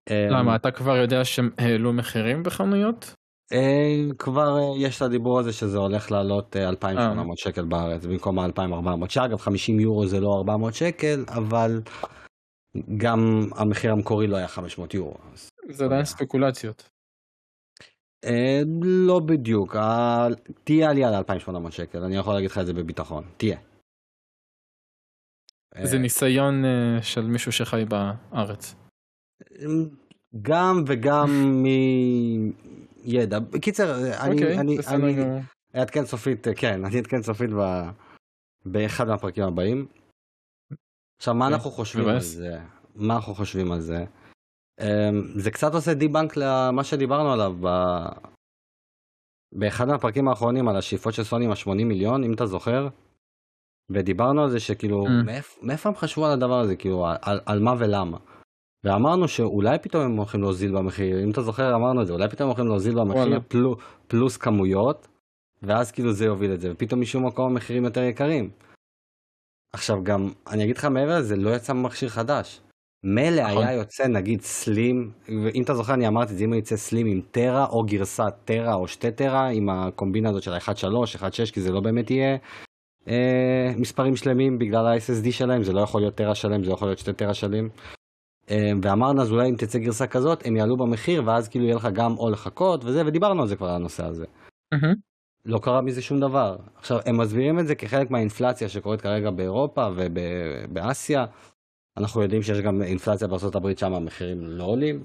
אמ, למה, אתה כבר יודע שהם העלו מחירים בחנויות? אה, כבר אה, יש את הדיבור הזה שזה הולך לעלות 2,800 שקל בארץ במקום ה-2,400 שאגב 50 יורו זה לא 400 שקל אבל גם המחיר המקורי לא היה 500 יורו. זה עדיין ספקולציות. אה, לא בדיוק, תהיה עלייה ל-2,800 שקל, אני יכול להגיד לך את זה בביטחון, תהיה. זה ניסיון של מישהו שחי בארץ. גם וגם מידע. בקיצר, אני, אוקיי, אני. אעדכן סופית, כן, אני אעדכן סופית ב... באחד מהפרקים הבאים. עכשיו, מה אוקיי, אנחנו חושבים על. זה? מה אנחנו חושבים על זה? אמ, זה קצת עושה דיבנק למה שדיברנו עליו ב... באחד מהפרקים האחרונים על השאיפות של סוני עם ה-80 מיליון, אם אתה זוכר. ודיברנו על זה שכאילו, Mm. מאיפה, מאיפה הם חשבו על הדבר הזה, כאילו, על, על מה ולמה. ואמרנו שאולי פתאום הם הולכים להוזיל במחיר, אם אתה זוכר אמרנו את זה, אולי פתאום הם הולכים להוזיל במחיר. פלו, פלוס כמויות, ואז כאילו זה יוביל את זה, ופתאום משום מקום המחירים יותר יקרים. עכשיו גם, אני אגיד לך מעבר לזה, לא יצא מכשיר חדש. מילא נכון. היה יוצא נגיד סלים, ואם אתה זוכר אני אמרתי את זה, אם יצא סלים עם טרה או גרסת טרה או שתי טרה, עם הקומבינה הזאת של ה-1.3, 1.6, כי זה לא באמת יהיה אה, מספרים שלמים בגלל ה-SSD שלהם, זה לא יכול להיות טרה שלם, זה יכול להיות שתי טרה שלמים. אה, ואמרנו אז אולי אם תצא גרסה כזאת, הם יעלו במחיר, ואז כאילו יהיה לך גם או לחכות וזה, ודיברנו על זה כבר על הנושא הזה. מהמם. לא קרה מזה שום דבר. עכשיו, הם מסבירים את זה כחלק מהאינפלציה שקורית כרגע באירופה ובאסיה. אנחנו יודעים שיש גם אינפלציה בארה"ב שם המחירים לא עולים.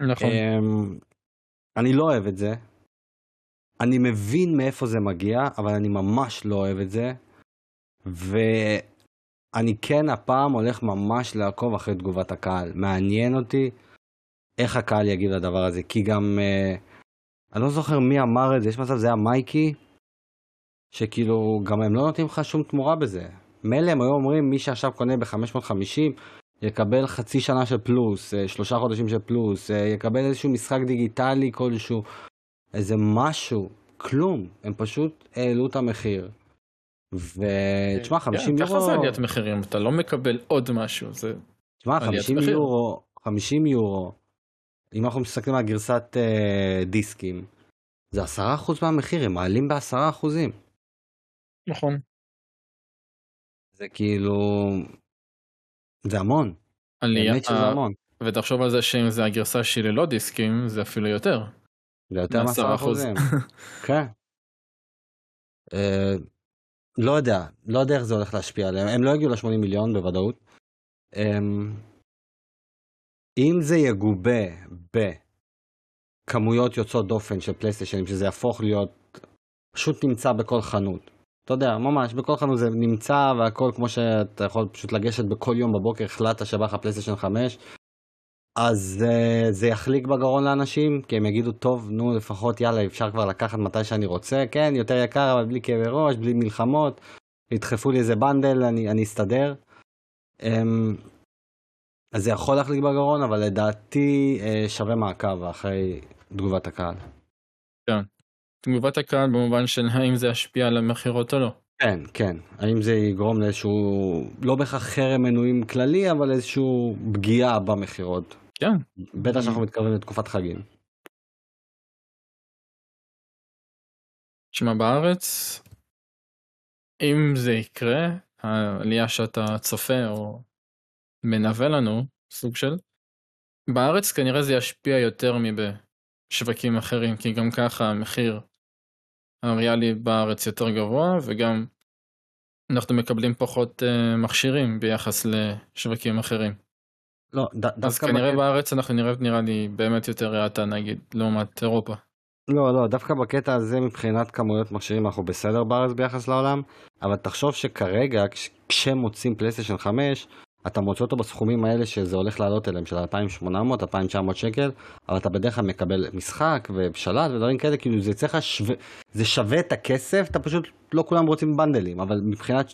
נכון. אמ, אני לא אוהב את זה. אני מבין מאיפה זה מגיע, אבל אני ממש לא אוהב את זה. ואני כן הפעם הולך ממש לעקוב אחרי תגובת הקהל. מעניין אותי איך הקהל יגיב לדבר הזה, כי גם... אה, אני לא זוכר מי אמר את זה, יש מצב זה היה מייקי, שכאילו גם הם לא נותנים לך שום תמורה בזה. מילא הם היו אומרים מי שעכשיו קונה ב-550 יקבל חצי שנה של פלוס, אה, שלושה חודשים של פלוס, אה, יקבל איזשהו משחק דיגיטלי כלשהו, איזה משהו, כלום, הם פשוט העלו את המחיר. ותשמע 50 כן, יורו, ככה זה עליית מחירים, אתה לא מקבל עוד משהו, זה... תשמע עליית 50 מחיר. יורו, 50 יורו, אם אנחנו מסתכלים על גרסת אה, דיסקים, זה 10% מהמחיר, הם מעלים ב-10%. נכון. זה כאילו, זה המון, עלייה, באמת שזה אה, המון. ותחשוב על זה שאם זה הגרסה שהיא ללא דיסקים, זה אפילו יותר. זה יותר מ- 10%. מ-10 אחוזים. כן. לא יודע, לא יודע איך זה הולך להשפיע עליהם. הם לא יגיעו ל-80 מיליון בוודאות. אמ, אם זה יגובה בכמויות יוצאות דופן של פלייסטיישנים, שזה יהפוך להיות, פשוט נמצא בכל חנות. אתה יודע, ממש, בכל חנות זה נמצא והכל כמו שאתה יכול פשוט לגשת בכל יום בבוקר, החלטת שבא לך פלייסטיישן 5, אז uh, זה יחליק בגרון לאנשים, כי הם יגידו, טוב, נו, לפחות יאללה, אפשר כבר לקחת מתי שאני רוצה, כן, יותר יקר, אבל בלי כאבי ראש, בלי מלחמות, ידחפו לי איזה בנדל, אני, אני אסתדר. Um, אז זה יכול להחליק בגרון, אבל לדעתי uh, שווה מעקב אחרי תגובת הקהל. תגובת הקהל במובן של האם זה ישפיע על המכירות או לא. כן, כן. האם זה יגרום לאיזשהו, לא בהכרח חרם מנויים כללי, אבל איזשהו פגיעה במכירות. כן. בטח שאנחנו מתקרבים לתקופת חגים. תשמע, בארץ, אם זה יקרה, העלייה שאתה צופה או מנבא לנו, סוג של, בארץ כנראה זה ישפיע יותר מבשווקים אחרים, כי גם ככה המחיר הריאלי בארץ יותר גבוה, וגם אנחנו מקבלים פחות uh, מכשירים ביחס לשווקים אחרים. לא, ד- אז דווקא כנראה בקטע- בארץ אנחנו נראה נראה לי באמת יותר האטה נגיד, לעומת אירופה. לא, לא, דווקא בקטע הזה מבחינת כמויות מכשירים אנחנו בסדר בארץ ביחס לעולם, אבל תחשוב שכרגע כש- כשמוצאים פלייסטיישן 5, אתה מוצא אותו בסכומים האלה שזה הולך לעלות אליהם של 2,800, 2,900 שקל, אבל אתה בדרך כלל מקבל משחק ושלט ודברים כאלה, כאילו זה צריך שווה, זה שווה את הכסף, אתה פשוט, לא כולם רוצים בנדלים, אבל מבחינת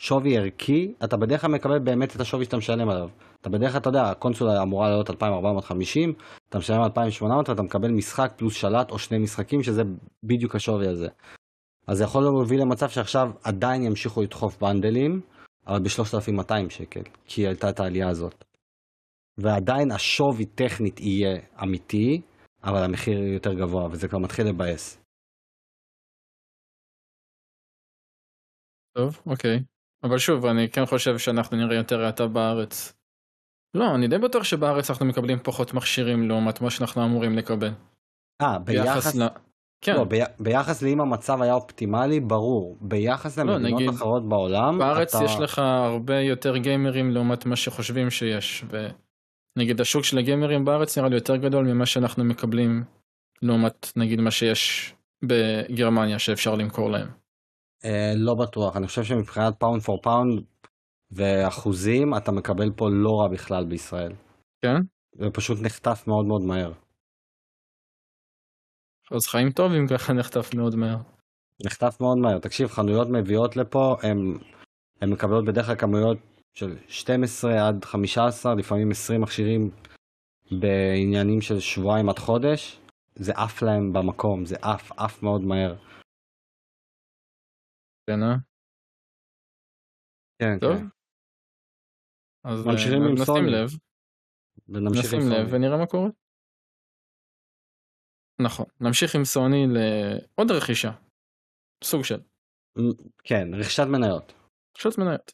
שווי ערכי, אתה בדרך כלל מקבל באמת את השווי שאתה משלם עליו. אתה בדרך כלל, אתה יודע, הקונסולה אמורה לעלות 2450, אתה משלם 2800 ואתה מקבל משחק פלוס שלט או שני משחקים, שזה בדיוק השווי הזה. אז זה יכול להוביל למצב שעכשיו עדיין ימשיכו לדחוף בנדלים, אבל ב-3200 שקל, כי הייתה את העלייה הזאת. ועדיין השווי טכנית יהיה אמיתי, אבל המחיר יותר גבוה, וזה כבר מתחיל לבאס. טוב, אוקיי. אבל שוב, אני כן חושב שאנחנו נראה יותר האטה בארץ. לא, אני די בטוח שבארץ אנחנו מקבלים פחות מכשירים לעומת מה שאנחנו אמורים לקבל. אה, ביחס... ל... כן. לא, בי... ביחס לאם המצב היה אופטימלי, ברור. ביחס לא, למדינות נגיד, אחרות בעולם, בארץ אתה... יש לך הרבה יותר גיימרים לעומת מה שחושבים שיש. ונגיד השוק של הגיימרים בארץ נראה לי יותר גדול ממה שאנחנו מקבלים לעומת נגיד מה שיש בגרמניה שאפשר למכור להם. אה, לא בטוח, אני חושב שמבחינת pound for pound ואחוזים אתה מקבל פה לא רע בכלל בישראל. כן? ופשוט נחטף מאוד מאוד מהר. אז חיים טוב אם ככה נחטף מאוד מהר. נחטף מאוד מהר. תקשיב, חנויות מביאות לפה, הן מקבלות בדרך כלל כמויות של 12 עד 15, לפעמים 20 מכשירים בעניינים של שבועיים עד חודש. זה עף להם במקום, זה עף, עף מאוד מהר. כן, אה? כן, טוב. כן. אז עם נשים לב. נשים לב ונראה מה קורה. נכון, נמשיך עם סוני לעוד רכישה. סוג של. כן, רכישת מניות. רכישת מניות.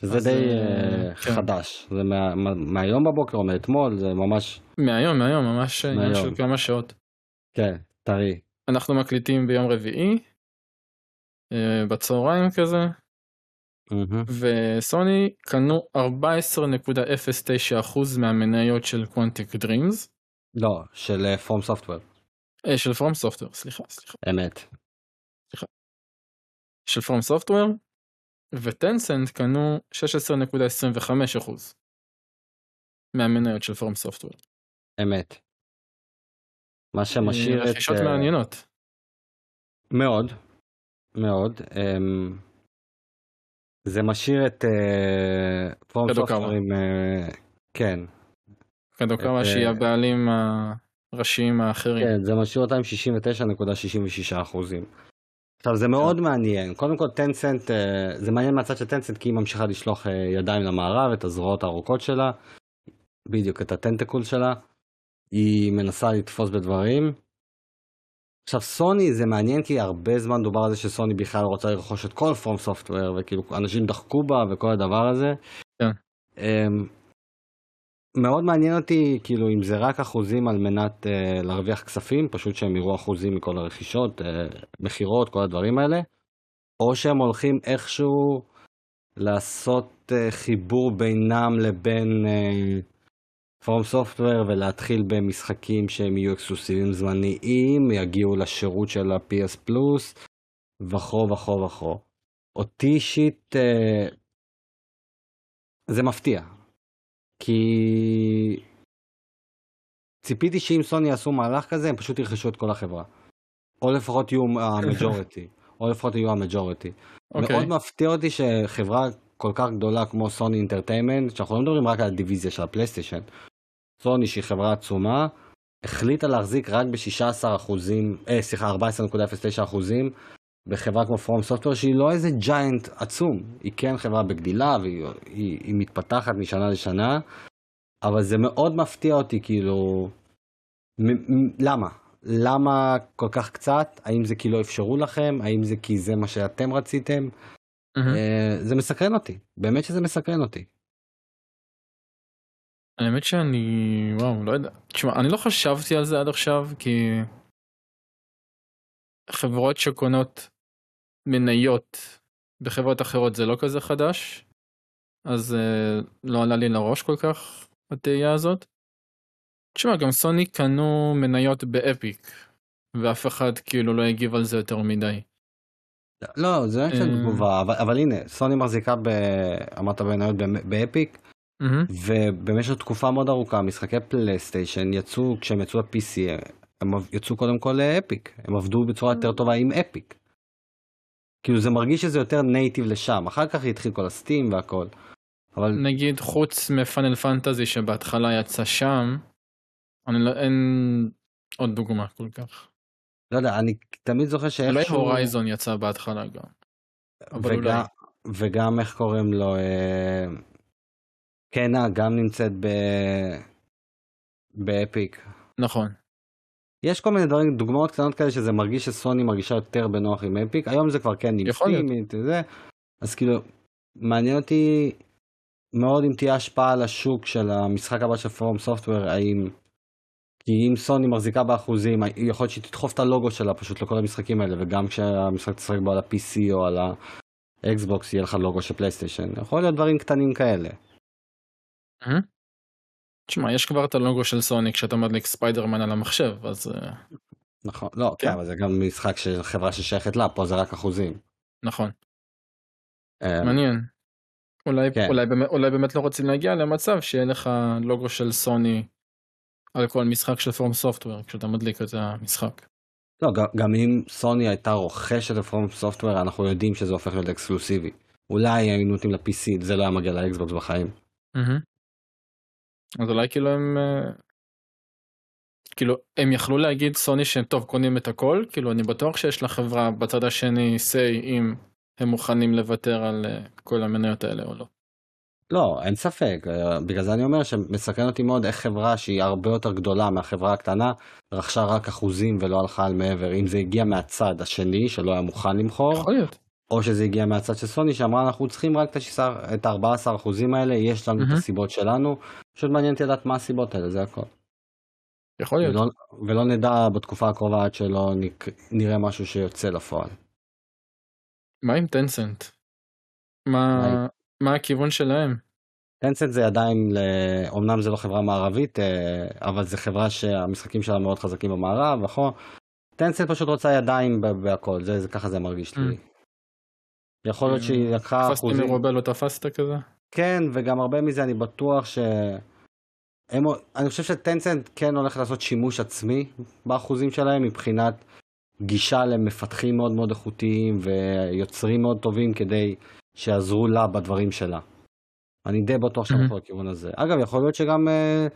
שזה די uh, כן. חדש, זה מה, מה, מהיום בבוקר או מאתמול, זה ממש... מהיום, מהיום, ממש עניין של כמה שעות. כן, טרי. אנחנו מקליטים ביום רביעי, בצהריים כזה, וסוני קנו 14.09% מהמניות של Quantic Dreams. לא, של FromSoftware. אה, של FromSoftware, סליחה, סליחה. אמת. סליחה. של FromSoftware, ו Tencent קנו 16.25% מהמניות של פרום סופטוור. אמת. מה שמשאיר את... רכישות מעניינות. מאוד, מאוד. Um... זה משאיר את אה, סופטוור עם... אה, כן. קדוקמה שהיא אה, הבעלים הראשיים האחרים. כן, זה משאיר אותם עם 69.66 אחוזים. עכשיו זה מאוד כן. מעניין, קודם כל טנסנט, זה מעניין מהצד של טנסנט כי היא ממשיכה לשלוח ידיים למערב, את הזרועות הארוכות שלה, בדיוק את הטנטקול שלה, היא מנסה לתפוס בדברים, עכשיו סוני זה מעניין כי הרבה זמן דובר על זה שסוני בכלל רוצה לרכוש את כל פרום סופטוור וכאילו אנשים דחקו בה וכל הדבר הזה. כן. Um, מאוד מעניין אותי כאילו אם זה רק אחוזים על מנת uh, להרוויח כספים פשוט שהם יראו אחוזים מכל הרכישות uh, מכירות כל הדברים האלה או שהם הולכים איכשהו לעשות uh, חיבור בינם לבין uh, פורום סופטוור ולהתחיל במשחקים שהם יהיו אקסקלוסיביים זמניים, יגיעו לשירות של ה-PS פלוס וכו וכו וכו. אותי אישית אה, זה מפתיע. כי ציפיתי שאם סוני יעשו מהלך כזה הם פשוט ירכשו את כל החברה. או לפחות יהיו המג'ורטי. או לפחות יהיו המג'ורטי. Okay. מאוד מפתיע אותי שחברה כל כך גדולה כמו סוני אינטרטיימנט, שאנחנו לא מדברים רק על הדיוויזיה של הפלייסטיישן, סוני שהיא חברה עצומה, החליטה להחזיק רק ב-16 אחוזים, אה, סליחה, 14.09 אחוזים בחברה כמו פרום סופטוור שהיא לא איזה ג'יינט עצום, היא כן חברה בגדילה והיא היא, היא מתפתחת משנה לשנה, אבל זה מאוד מפתיע אותי כאילו, מ- מ- למה? למה כל כך קצת? האם זה כי לא אפשרו לכם? האם זה כי זה מה שאתם רציתם? Mm-hmm. Uh, זה מסקרן אותי, באמת שזה מסקרן אותי. האמת שאני וואו לא יודע תשמע אני לא חשבתי על זה עד עכשיו כי חברות שקונות מניות בחברות אחרות זה לא כזה חדש אז אה, לא עלה לי לראש כל כך התהייה הזאת. תשמע גם סוני קנו מניות ב Epic ואף אחד כאילו לא הגיב על זה יותר מדי. לא זה לא של תגובה אבל, אבל הנה סוני מחזיקה ב... אמרת במניות ב Epic ממ-הממ. ובמשך תקופה מאוד ארוכה משחקי פלייסטיישן יצאו כשהם יצאו ל-PC הם יצאו קודם כל ל Epic הם עבדו בצורה יותר טובה עם Epic. כאילו זה מרגיש שזה יותר נייטיב לשם, אחר כך התחיל כל הסטים והכל. אבל נגיד חוץ מפאנל פנטזי שבהתחלה יצא שם, אני לא, אין עוד דוגמה כל כך. לא יודע, אני תמיד זוכר אולי שאיכשהו... הורייזון יצא בהתחלה גם. אבל אולי. וגם, וגם איך קוראים לו, אה, קנה גם נמצאת ב... באפיק. נכון. יש כל מיני דברים, דוגמאות קטנות כאלה שזה מרגיש שסוני מרגישה יותר בנוח עם Epic, היום זה כבר כן. Steam, זה, אז כאילו, מעניין אותי מאוד אם תהיה השפעה על השוק של המשחק הבא של FromSoftware, האם, כי אם סוני מחזיקה באחוזים, יכול להיות שהיא תדחוף את הלוגו שלה פשוט לכל המשחקים האלה, וגם כשהמשחק תשחק בו על ה-PC או על האקסבוקס יהיה לך לוגו של פלייסטיישן, יכול להיות דברים קטנים כאלה. מהמם. תשמע, יש כבר את הלוגו של סוני כשאתה מדליק ספיידרמן על המחשב, אז אה, נכון, לא, כן. כן, אבל זה גם משחק של חברה ששייכת לה, פה זה רק אחוזים. נכון. אה, מעניין. אולי, כן. אולי, באמת, אולי באמת לא רוצים להגיע למצב שיהיה לך לוגו של סוני על כל משחק של פורם סופטוור כשאתה מדליק את המשחק. לא, גם, גם אם סוני הייתה רוכשת את פורום סופטוור, אנחנו יודעים שזה הופך להיות אקסקלוסיבי. אולי היינו נותנים ל-PC, זה לא היה מגיע לאקסבוקס בחיים. מהמם. אז אולי כאילו הם אה, כאילו הם יכלו להגיד סוני שהם טוב קונים את הכל כאילו אני בטוח שיש לחברה בצד השני say אם הם מוכנים לוותר על אה, כל המניות האלה או לא. לא, אין ספק, אה, בגלל זה אני אומר שמסקרן אותי מאוד איך חברה שהיא הרבה יותר גדולה מהחברה הקטנה, רכשה רק אחוזים ולא הלכה על מעבר, אם זה הגיע מהצד השני שלא היה מוכן למכור, יכול להיות. או שזה הגיע מהצד של סוני שאמרה אנחנו צריכים רק את ה-14 אחוזים האלה, יש לנו את מהמם. הסיבות שלנו, פשוט מעניין אותי לדעת מה הסיבות האלה, זה הכל. יכול להיות. ולא, ולא נדע בתקופה הקרובה עד שלא נק... נראה משהו שיוצא לפועל. מה עם טנסנט? מה מה מה הכיוון שלהם? טנסנט זה עדיין, ל... אמנם זה לא חברה מערבית, אה, אבל זה חברה שהמשחקים שלה מאוד חזקים במערב, נכון? טנסנט פשוט רוצה ידיים בהכל, זה, זה ככה זה מרגיש לי. Mm. יכול להיות שהיא לקחה תפסתי אחוזים, מרובה לא תפסת כזה? כן, וגם הרבה מזה אני בטוח ש... הם... אני חושב שטנסנט כן הולך לעשות שימוש עצמי באחוזים שלהם מבחינת גישה למפתחים מאוד מאוד איכותיים ויוצרים מאוד טובים כדי שיעזרו לה בדברים שלה. אני די בטוח Mhm. הולכים לכיוון הזה. אגב, יכול להיות שגם אה,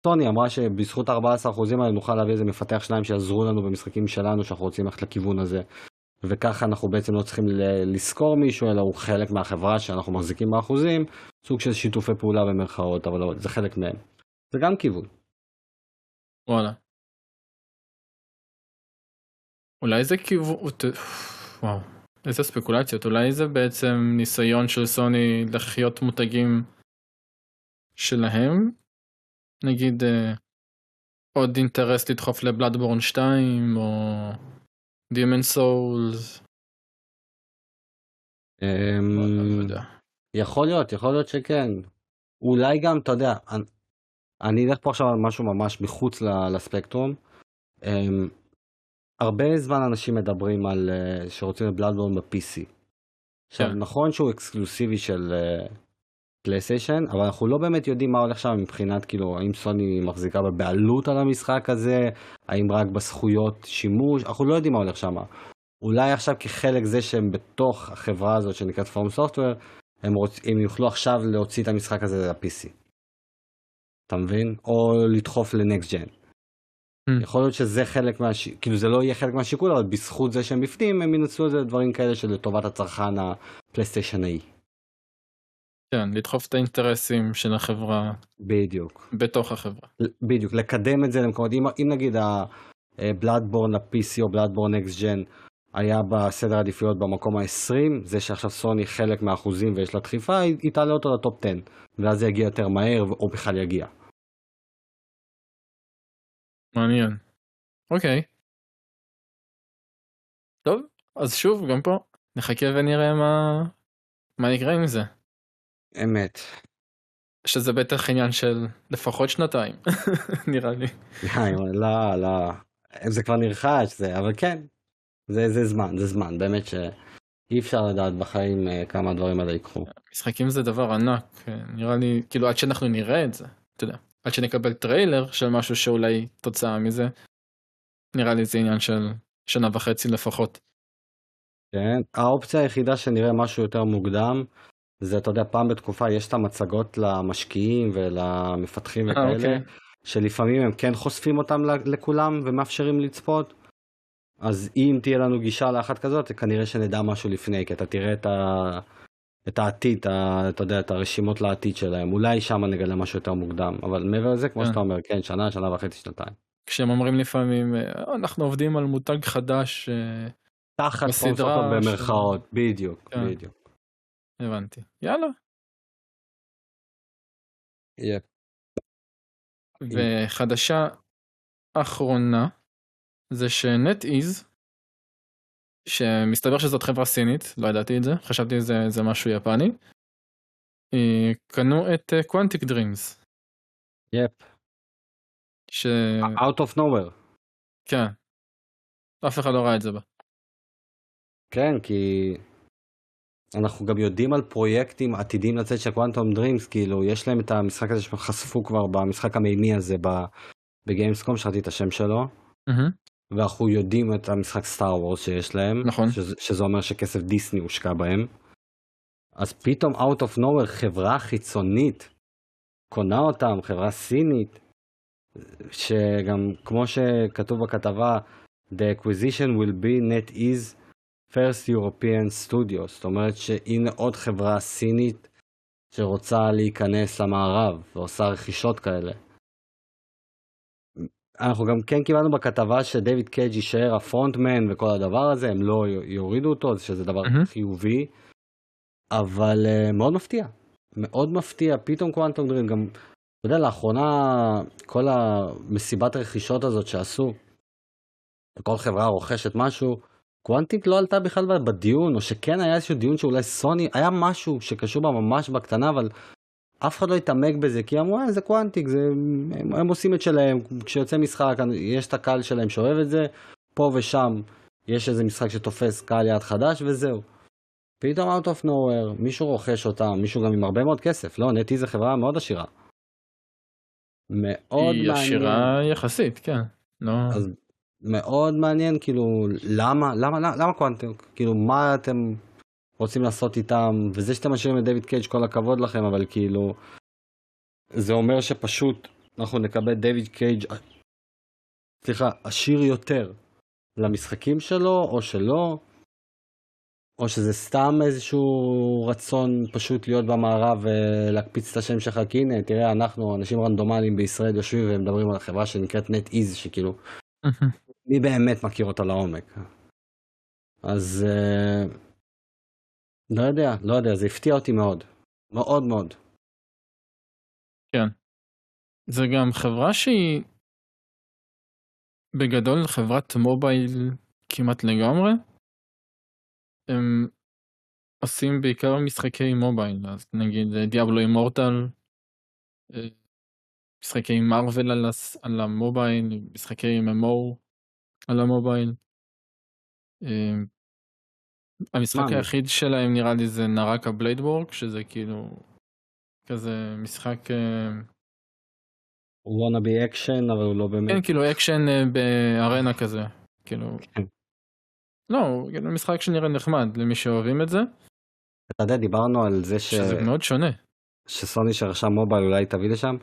טוני אמרה שבזכות ה-14% האלה נוכל להביא איזה מפתח שניים שיעזרו לנו במשחקים שלנו שאנחנו רוצים ללכת לכיוון הזה. וככה אנחנו בעצם לא צריכים לשכור מישהו, אלא הוא חלק מהחברה שאנחנו מחזיקים באחוזים, סוג של שיתופי פעולה במרכאות, אבל לא, זה חלק מהם. זה גם כיוון. וואלה. אולי זה כיוון... וואו. איזה ספקולציות. אולי זה בעצם ניסיון של סוני לחיות מותגים שלהם? נגיד אה, עוד אינטרס לדחוף לבלאדבורן 2 או Demon Souls. אמ, לא יודע. יכול להיות, יכול להיות שכן. אולי גם, אתה יודע, אני, אני אלך פה עכשיו על משהו ממש מחוץ לספקטרום. Um, הרבה זמן אנשים מדברים על uh, שרוצים את בלאדבורן ב-PC. עכשיו, כן. נכון שהוא אקסקלוסיבי של פלייסטיישן, אבל אנחנו לא באמת יודעים מה הולך שם מבחינת, כאילו, האם סוני מחזיקה בבעלות על המשחק הזה, האם רק בזכויות שימוש, אנחנו לא יודעים מה הולך שם. אולי עכשיו כחלק זה שהם בתוך החברה הזאת שנקראת פורם סופטוור, הם, רוצ... הם יוכלו עכשיו להוציא את המשחק הזה ל-PC. אתה מבין? או לדחוף לנקסט ג'ן. Hmm. יכול להיות שזה חלק מהש... כאילו זה לא יהיה חלק מהשיקול, אבל בזכות זה שהם בפנים, הם ינצלו את זה לדברים כאלה שלטובת הצרכן הפלייסטיישנאי. כן, לדחוף את האינטרסים של החברה בדיוק. בתוך החברה. בדיוק, לקדם את זה למקומות, אם, אם נגיד הבלאדבורן ל-PC או בלאדבורן אקס ג'ן היה בסדר העדיפויות במקום ה-20, זה שעכשיו סוני חלק מהאחוזים ויש לה דחיפה, היא תעלה אותו לטופ 10, ואז זה יגיע יותר מהר, או בכלל יגיע. מעניין. אוקיי. טוב, אז שוב, גם פה, נחכה ונראה מה, מה יקרה עם זה. אמת. שזה בטח עניין של לפחות שנתיים, נראה לי. די, לא, לא, זה כבר נרכש, זה, אבל כן, זה, זה זמן, זה זמן, באמת שאי אפשר לדעת בחיים אה, כמה הדברים האלה ייקחו. משחקים זה דבר ענק, נראה לי, כאילו עד שאנחנו נראה את זה, אתה יודע, עד שנקבל טריילר של משהו שאולי תוצאה מזה, נראה לי זה עניין של שנה וחצי לפחות. כן, האופציה היחידה שנראה משהו יותר מוקדם, זה אתה יודע, פעם בתקופה יש את המצגות למשקיעים ולמפתחים אה, וכאלה, אוקיי. שלפעמים הם כן חושפים אותם לכולם ומאפשרים לצפות. אז אם תהיה לנו גישה לאחת כזאת, כנראה שנדע משהו לפני, כי אתה תראה את, ה... את העתיד, ה... אתה יודע, את הרשימות לעתיד שלהם. אולי שם נגלה משהו יותר מוקדם, אבל מעבר לזה, כמו כן. שאתה אומר, כן, שנה, שנה וחצי, שנתיים. כשהם אומרים לפעמים, "אה, אנחנו עובדים על מותג חדש, אה, תחת בסדרה של- במרכאות, בדיוק, כן. בדיוק. הבנתי. יאללה. יפ. וחדשה אחרונה זה ש NetEase, שמסתבר שזאת חברה סינית, לא ידעתי את זה, חשבתי שזה זה משהו יפני, אה, קנו את Quantic Dreams, יפ. ש... Out of nowhere. כן. אף אחד לא ראה את זה בה. כן, כי אנחנו גם יודעים על פרויקטים עתידים לצאת של קוואנטום דרימס, כאילו, יש להם את המשחק הזה שחשפו כבר במשחק המימי הזה בגיימסקום, שכחתי את השם שלו. ואנחנו יודעים את המשחק סטאר וורס שיש להם, נכון. שזה, שזה אומר שכסף דיסני הושקע בהם. אז פתאום Out of nowhere חברה חיצונית קונה אותם, חברה סינית, שגם כמו שכתוב בכתבה, The acquisition will be NetEase first European Studio, זאת אומרת שהנה עוד חברה סינית שרוצה להיכנס למערב ועושה רכישות כאלה. אנחנו גם כן קיבלנו בכתבה שדייוויד קייג' יישאר הפרונטמן וכל הדבר הזה, הם לא יורידו אותו, שזה דבר מהמם. חיובי, אבל אה, מאוד מפתיע, מאוד מפתיע, פתאום Quantic Dream, גם, אתה יודע, לאחרונה כל המסיבת רכישות הזאת שעשו, וכל חברה רוכשת משהו, Quantic לא עלתה בכלל בדיון, או שכן היה איזשהו דיון שאולי סוני, היה משהו שקשור בה ממש בקטנה, אבל אף אחד לא התעמק בזה, כי אמרו, אה, זה Quantic, זה... הם, הם עושים את שלהם, כשיוצא משחק, יש את הקהל שלהם שאוהב את זה, פה ושם יש איזה משחק שתופס קהל יעד חדש, וזהו. פתאום out of nowhere, מישהו רוכש אותם, מישהו גם עם הרבה מאוד כסף, לא, נטי זה חברה מאוד עשירה. מאוד היא מעניין. עשירה יחסית, כן. לא... אז מאוד מעניין, כאילו, למה, למה, למה, למה קוונטום? כאילו, מה אתם רוצים לעשות איתם? וזה שאתם משאירים את דיוויד קייג', כל הכבוד לכם, אבל כאילו, זה אומר שפשוט אנחנו נקבל דיוויד קייג', סליחה, עשיר יותר למשחקים שלו, או שלא, או שזה סתם איזשהו רצון פשוט להיות במערב ולהקפיץ את השם שלך, כי הנה, תראה, אנחנו אנשים רנדומליים בישראל יושבים ומדברים על החברה שנקראת נט איז, שכאילו, מי באמת מכיר אותה לעומק. אז אה, לא יודע, לא יודע, זה הפתיע אותי מאוד. מאוד מאוד. זה גם חברה שהיא בגדול חברת מובייל כמעט לגמרי. הם עושים בעיקר משחקי מובייל, אז נגיד אה, דיאבלו אימורטל, אה, משחקי הס- על המובייל, משחקי MMO על המובייל. אה, המשחק היחיד שלהם נראה לי זה נרקה בליידוורק, שזה כאילו כזה משחק אה, הוא wanna be action, אבל הוא לא באמת. כן, כאילו אקשן אה, בארנה כזה, כאילו, כן. לא, כאילו משחק שנראה נחמד למי שאוהבים את זה, אתה יודע, דיברנו על זה ש... שזה מאוד שונה. שסוני שרכשה מובייל אולי תביא לשם.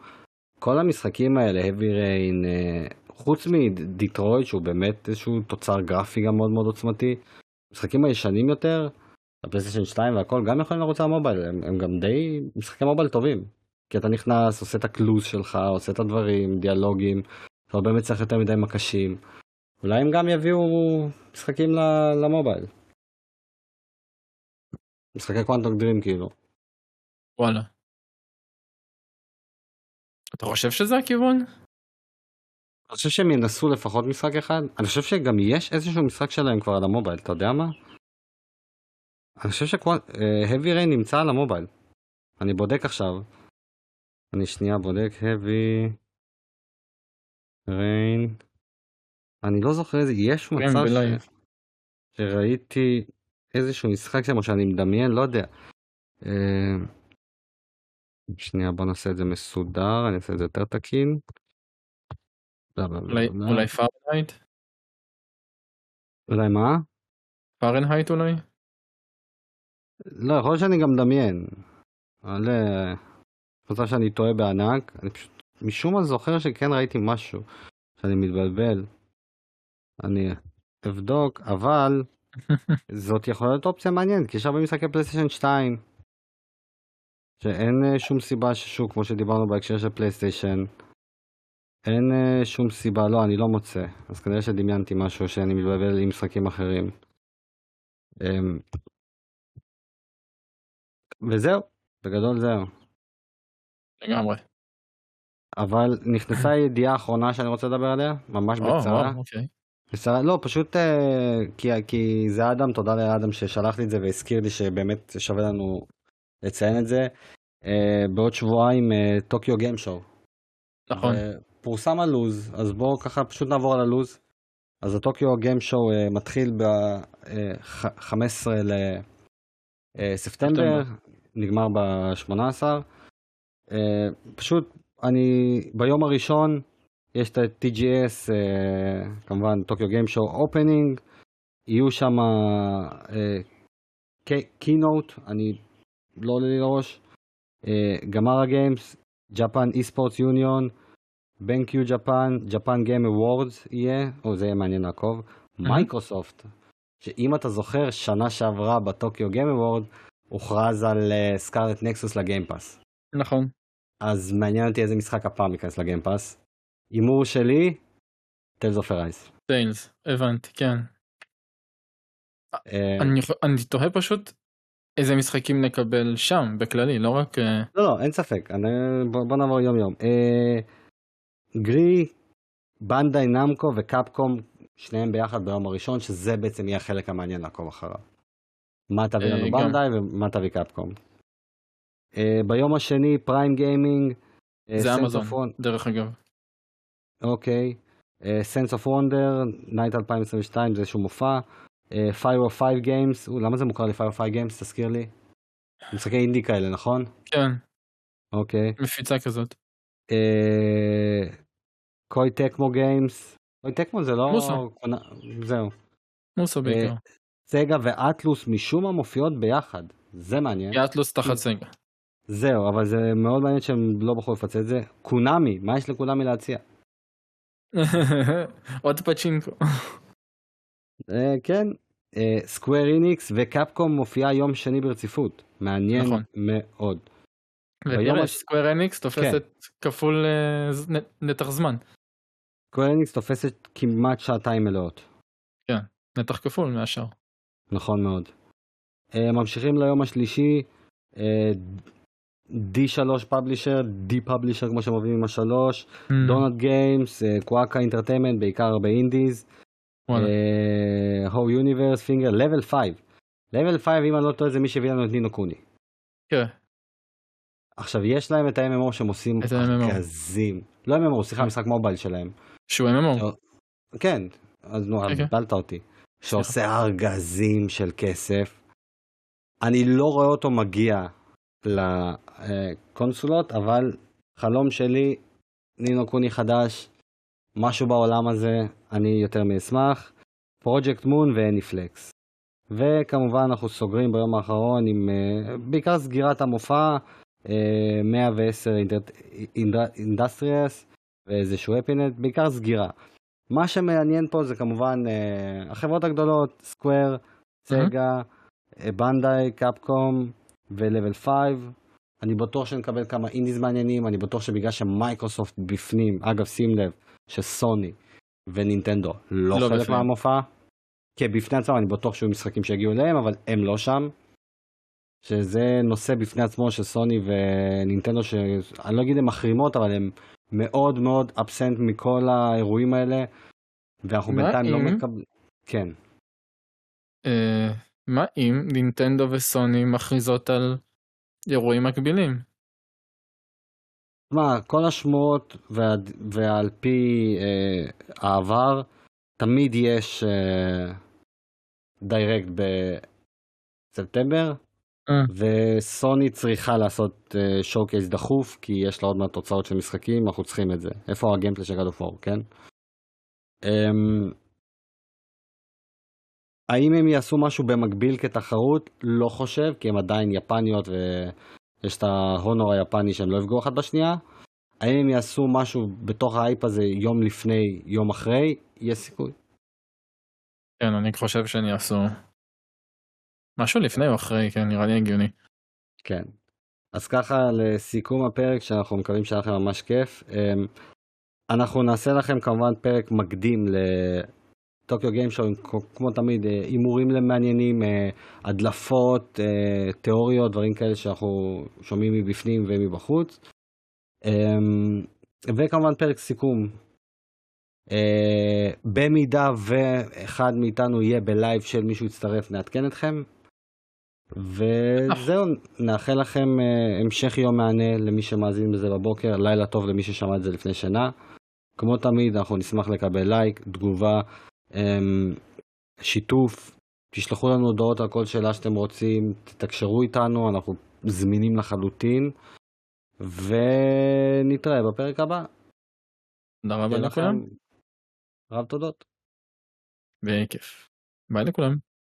כל המשחקים האלה, Heavy Rain, אה, חוץ מ Detroit שהוא באמת איזשהו תוצר גרפי גם מאוד מאוד עוצמתי, המשחקים הישנים יותר, הפלייסטיישן 2 והכל גם יכולים לרוץ על המובייל, הם, הם גם די משחקי מובייל טובים. כי אתה נכנס, עושה את הקלוז שלך, עושה את הדברים, דיאלוגים, אתה לא באמת צריך יותר מדי מקשים. אולי הם גם יביאו משחקים למובייל. משחקי קוונטום דרים כאילו. וואלה. אתה חושב שזה הכיוון? אני חושב שהם ינסו לפחות משחק אחד. אני חושב שגם יש איזשהו משחק שלהם כבר על המובייל, אתה יודע מה? אני חושב ש-Heavy Rain נמצא על המובייל. אני בודק עכשיו. אני שנייה בודק Heavy Rain. אני לא זוכר איזה, יש מצב ש... בלייב. שראיתי איזשהו משחק שם, או שאני מדמיין, לא יודע. אה, שנייה בוא נעשה את זה מסודר, אני אעשה את זה יותר תקין. בלה, אולי- בלה. אולי Fahrenheit? אולי מה? Fahrenheit אולי? לא, יכול להיות שאני גם מדמיין. אבל חושב שאני טועה בענק, אני פשוט משום מה זוכר שכן ראיתי משהו, שאני מתבלבל. אני אבדוק, אבל זאת יכולה להיות אופציה מעניינת, כי יש הרבה משחקי פלייסטיישן 2, שאין אה, שום סיבה ששוק, כמו שדיברנו בהקשר של פלייסטיישן, אין אה, שום סיבה, לא, אני לא מוצא, אז כנראה שדמיינתי משהו שאני מתבלבל עם משחקים אחרים. אמ, וזהו, בגדול זהו. לגמרי. אבל נכנסה ידיעה אחרונה שאני רוצה לדבר עליה, ממש בקצרה. אוקיי. בקצרה, לא, פשוט uh, כי, כי זה אדם, תודה לאדם ששלח לי את זה והזכיר לי שבאמת שווה לנו לציין את זה. אה, בעוד שבועיים Tokyo Game Show. נכון. פורסם הלוז, אז בואו ככה פשוט נעבור על הלוז. אז הטוקיו גיים שואו uh, מתחיל ב-15 אה, לספטמבר, נגמר ב-18. אה, פשוט אני ביום הראשון יש את ה-TGS, כמובן Tokyo Game Show opening, יהיו שם keynote, אני לא עולה לי לראש, Gamera Games, Japan Esports Union, BenQ Japan, Japan Game Awards יהיה, או זה יהיה מעניין לעקוב, מייקרוסופט, שאם אתה זוכר, שנה שעברה ב-Tokyo Game Award, הוכרז על Scarlet Nexus ל-Game Pass. נכון. אז מעניין אותי איזה משחק הפעם ייכנס ל-Game Pass. הימור שלי, Tales of Arise. Tales, הבנתי, כן. אני, אני תוהה פשוט איזה משחקים נקבל שם בכללי, לא רק... לא, לא, אין ספק, בוא, בוא נעבור יום יום. אה, גרי, בנדאי נמקו וקפקום, שניהם ביחד ביום הראשון, שזה בעצם יהיה החלק המעניין לעקוב אחריו. מה תביא לנו אה, בנדאי ומה תביא קפקום. Uh, ביום השני פריים גיימינג. זה אמזון, דרך אגב. אוקיי. Sense of Wonder Night 2022, זה איזשהו מופע. Five O Five Games, למה זה מוכר לי Five O Five Games? תזכיר לי. משחקי אינדי כאלה, נכון? כן. אוקיי. מפיצה כזאת. Koei Tecmo Games. Koei Tecmo זה לא... מוסו. זהו. מוסו בעיקר. סגה ואטלוס משום מה מופיעות ביחד. זה מעניין. כי אטלוס תחת סגה. זהו, אבל זה מאוד מעניין שהם לא בחרו לפצל את זה. קונאמי, מה יש לקונאמי להציע? עוד פצ'ינקו. כן, סקוויר איניקס וקפקום מופיעה יום שני ברציפות. מעניין נכון. מאוד. ותראה, סקוויר איניקס תופסת כפול נתח זמן. סקוויר איניקס תופסת כמעט שעתיים מלאות. כן, נתח כפול מהשאר. נכון מאוד. ממשיכים ליום השלישי. D3 פאבלישר, D פאבלישר כמו שהם עובדים עם השלוש, דונלד גיימס, קוואקה אינטרטיימנט, בעיקר באינדיז, הו יוניברס, פינגר, לבל 5. לבל 5 אם אני לא טועה זה מי שהביא לנו את נינו קוני. כן. עכשיו יש להם את ה-MMO שהם עושים ארגזים, לא MMO, סליחה, משחק מובייל שלהם. שהוא MMO. כן, אז נו, בלת אותי. שעושה ארגזים של כסף. אני לא רואה אותו מגיע לקונסולות, אבל חלום שלי, נינו קוני חדש, משהו בעולם הזה, אני יותר מאשמח. Project Moon ו-Aniplex. וכמובן אנחנו סוגרים ביום האחרון עם אה, בעיקר סגירת המופע, 110 Industries ואיזשהו event, בעיקר סגירה. מה שמעניין פה זה כמובן אה, החברות הגדולות, סקוואר, סגה, בנדאי, קפקום, ולבל 5. אני בטוח שנקבל כמה אינדיז מעניינים, אני בטוח שבגלל שמייקרוסופט בפנים, אגב שים לב, שסוני ונינטנדו לא, לא חלק. מהמופע, כי בפני עצמם אני בטוח שיהיו משחקים שיגיעו אליהם, אבל הם לא שם. שזה נושא בפני עצמו של סוני ונינטנדו, שאני לא אגיד הם מחרימות, אבל הם מאוד מאוד אבסנט מכל האירועים האלה, ואנחנו בינתיים לא מקבלים... כן. Uh, מה אם נינטנדו וסוני מכריזות על אירועים מקבילים? מה, כל השמועות וה, ועל פי אה, העבר, תמיד יש אה, דיירקט בספטמבר. וסוני צריכה לעשות אה, שואו קייס דחוף, כי יש לה עוד מעט תוצאות של משחקים, אנחנו צריכים את זה. איפה הגיימפלי של God of War, כן? אה, האם הם יעשו משהו במקביל כתחרות? לא חושב, כי הם עדיין יפניות ויש את ההונור היפני שהם לא יפגעו אחת בשנייה. האם הם יעשו משהו בתוך האייפ הזה יום לפני, יום אחרי? יש סיכוי. כן, אני חושב שהם יעשו משהו לפני או אחרי, כן, נראה לי הגיוני. כן. אז ככה לסיכום הפרק שאנחנו מקווים שהיה לכם ממש כיף. אמ, אנחנו נעשה לכם כמובן פרק מקדים לטוקיו גיים שואו, כמו תמיד, אה, הימורים למעניינים, אה, הדלפות, אה, תיאוריות, דברים כאלה שאנחנו שומעים מבפנים ומבחוץ. אמ, וכמובן פרק סיכום. במידה ואחד מאיתנו יהיה בלייב של מישהו יצטרף, נעדכן אתכם. וזהו, נאחל לכם המשך יום מהנה למי שמאזין בזה בבוקר, לילה טוב למי ששמע את זה לפני שנה. כמו תמיד, אנחנו נשמח לקבל לייק, תגובה, אמ, שיתוף, תשלחו לנו הודעות על כל שאלה שאתם רוצים, תתקשרו איתנו, אנחנו זמינים לחלוטין, ונתראה בפרק הבא. תודה רבה לכולם. רב תודות. בכיף. ביי לכולם.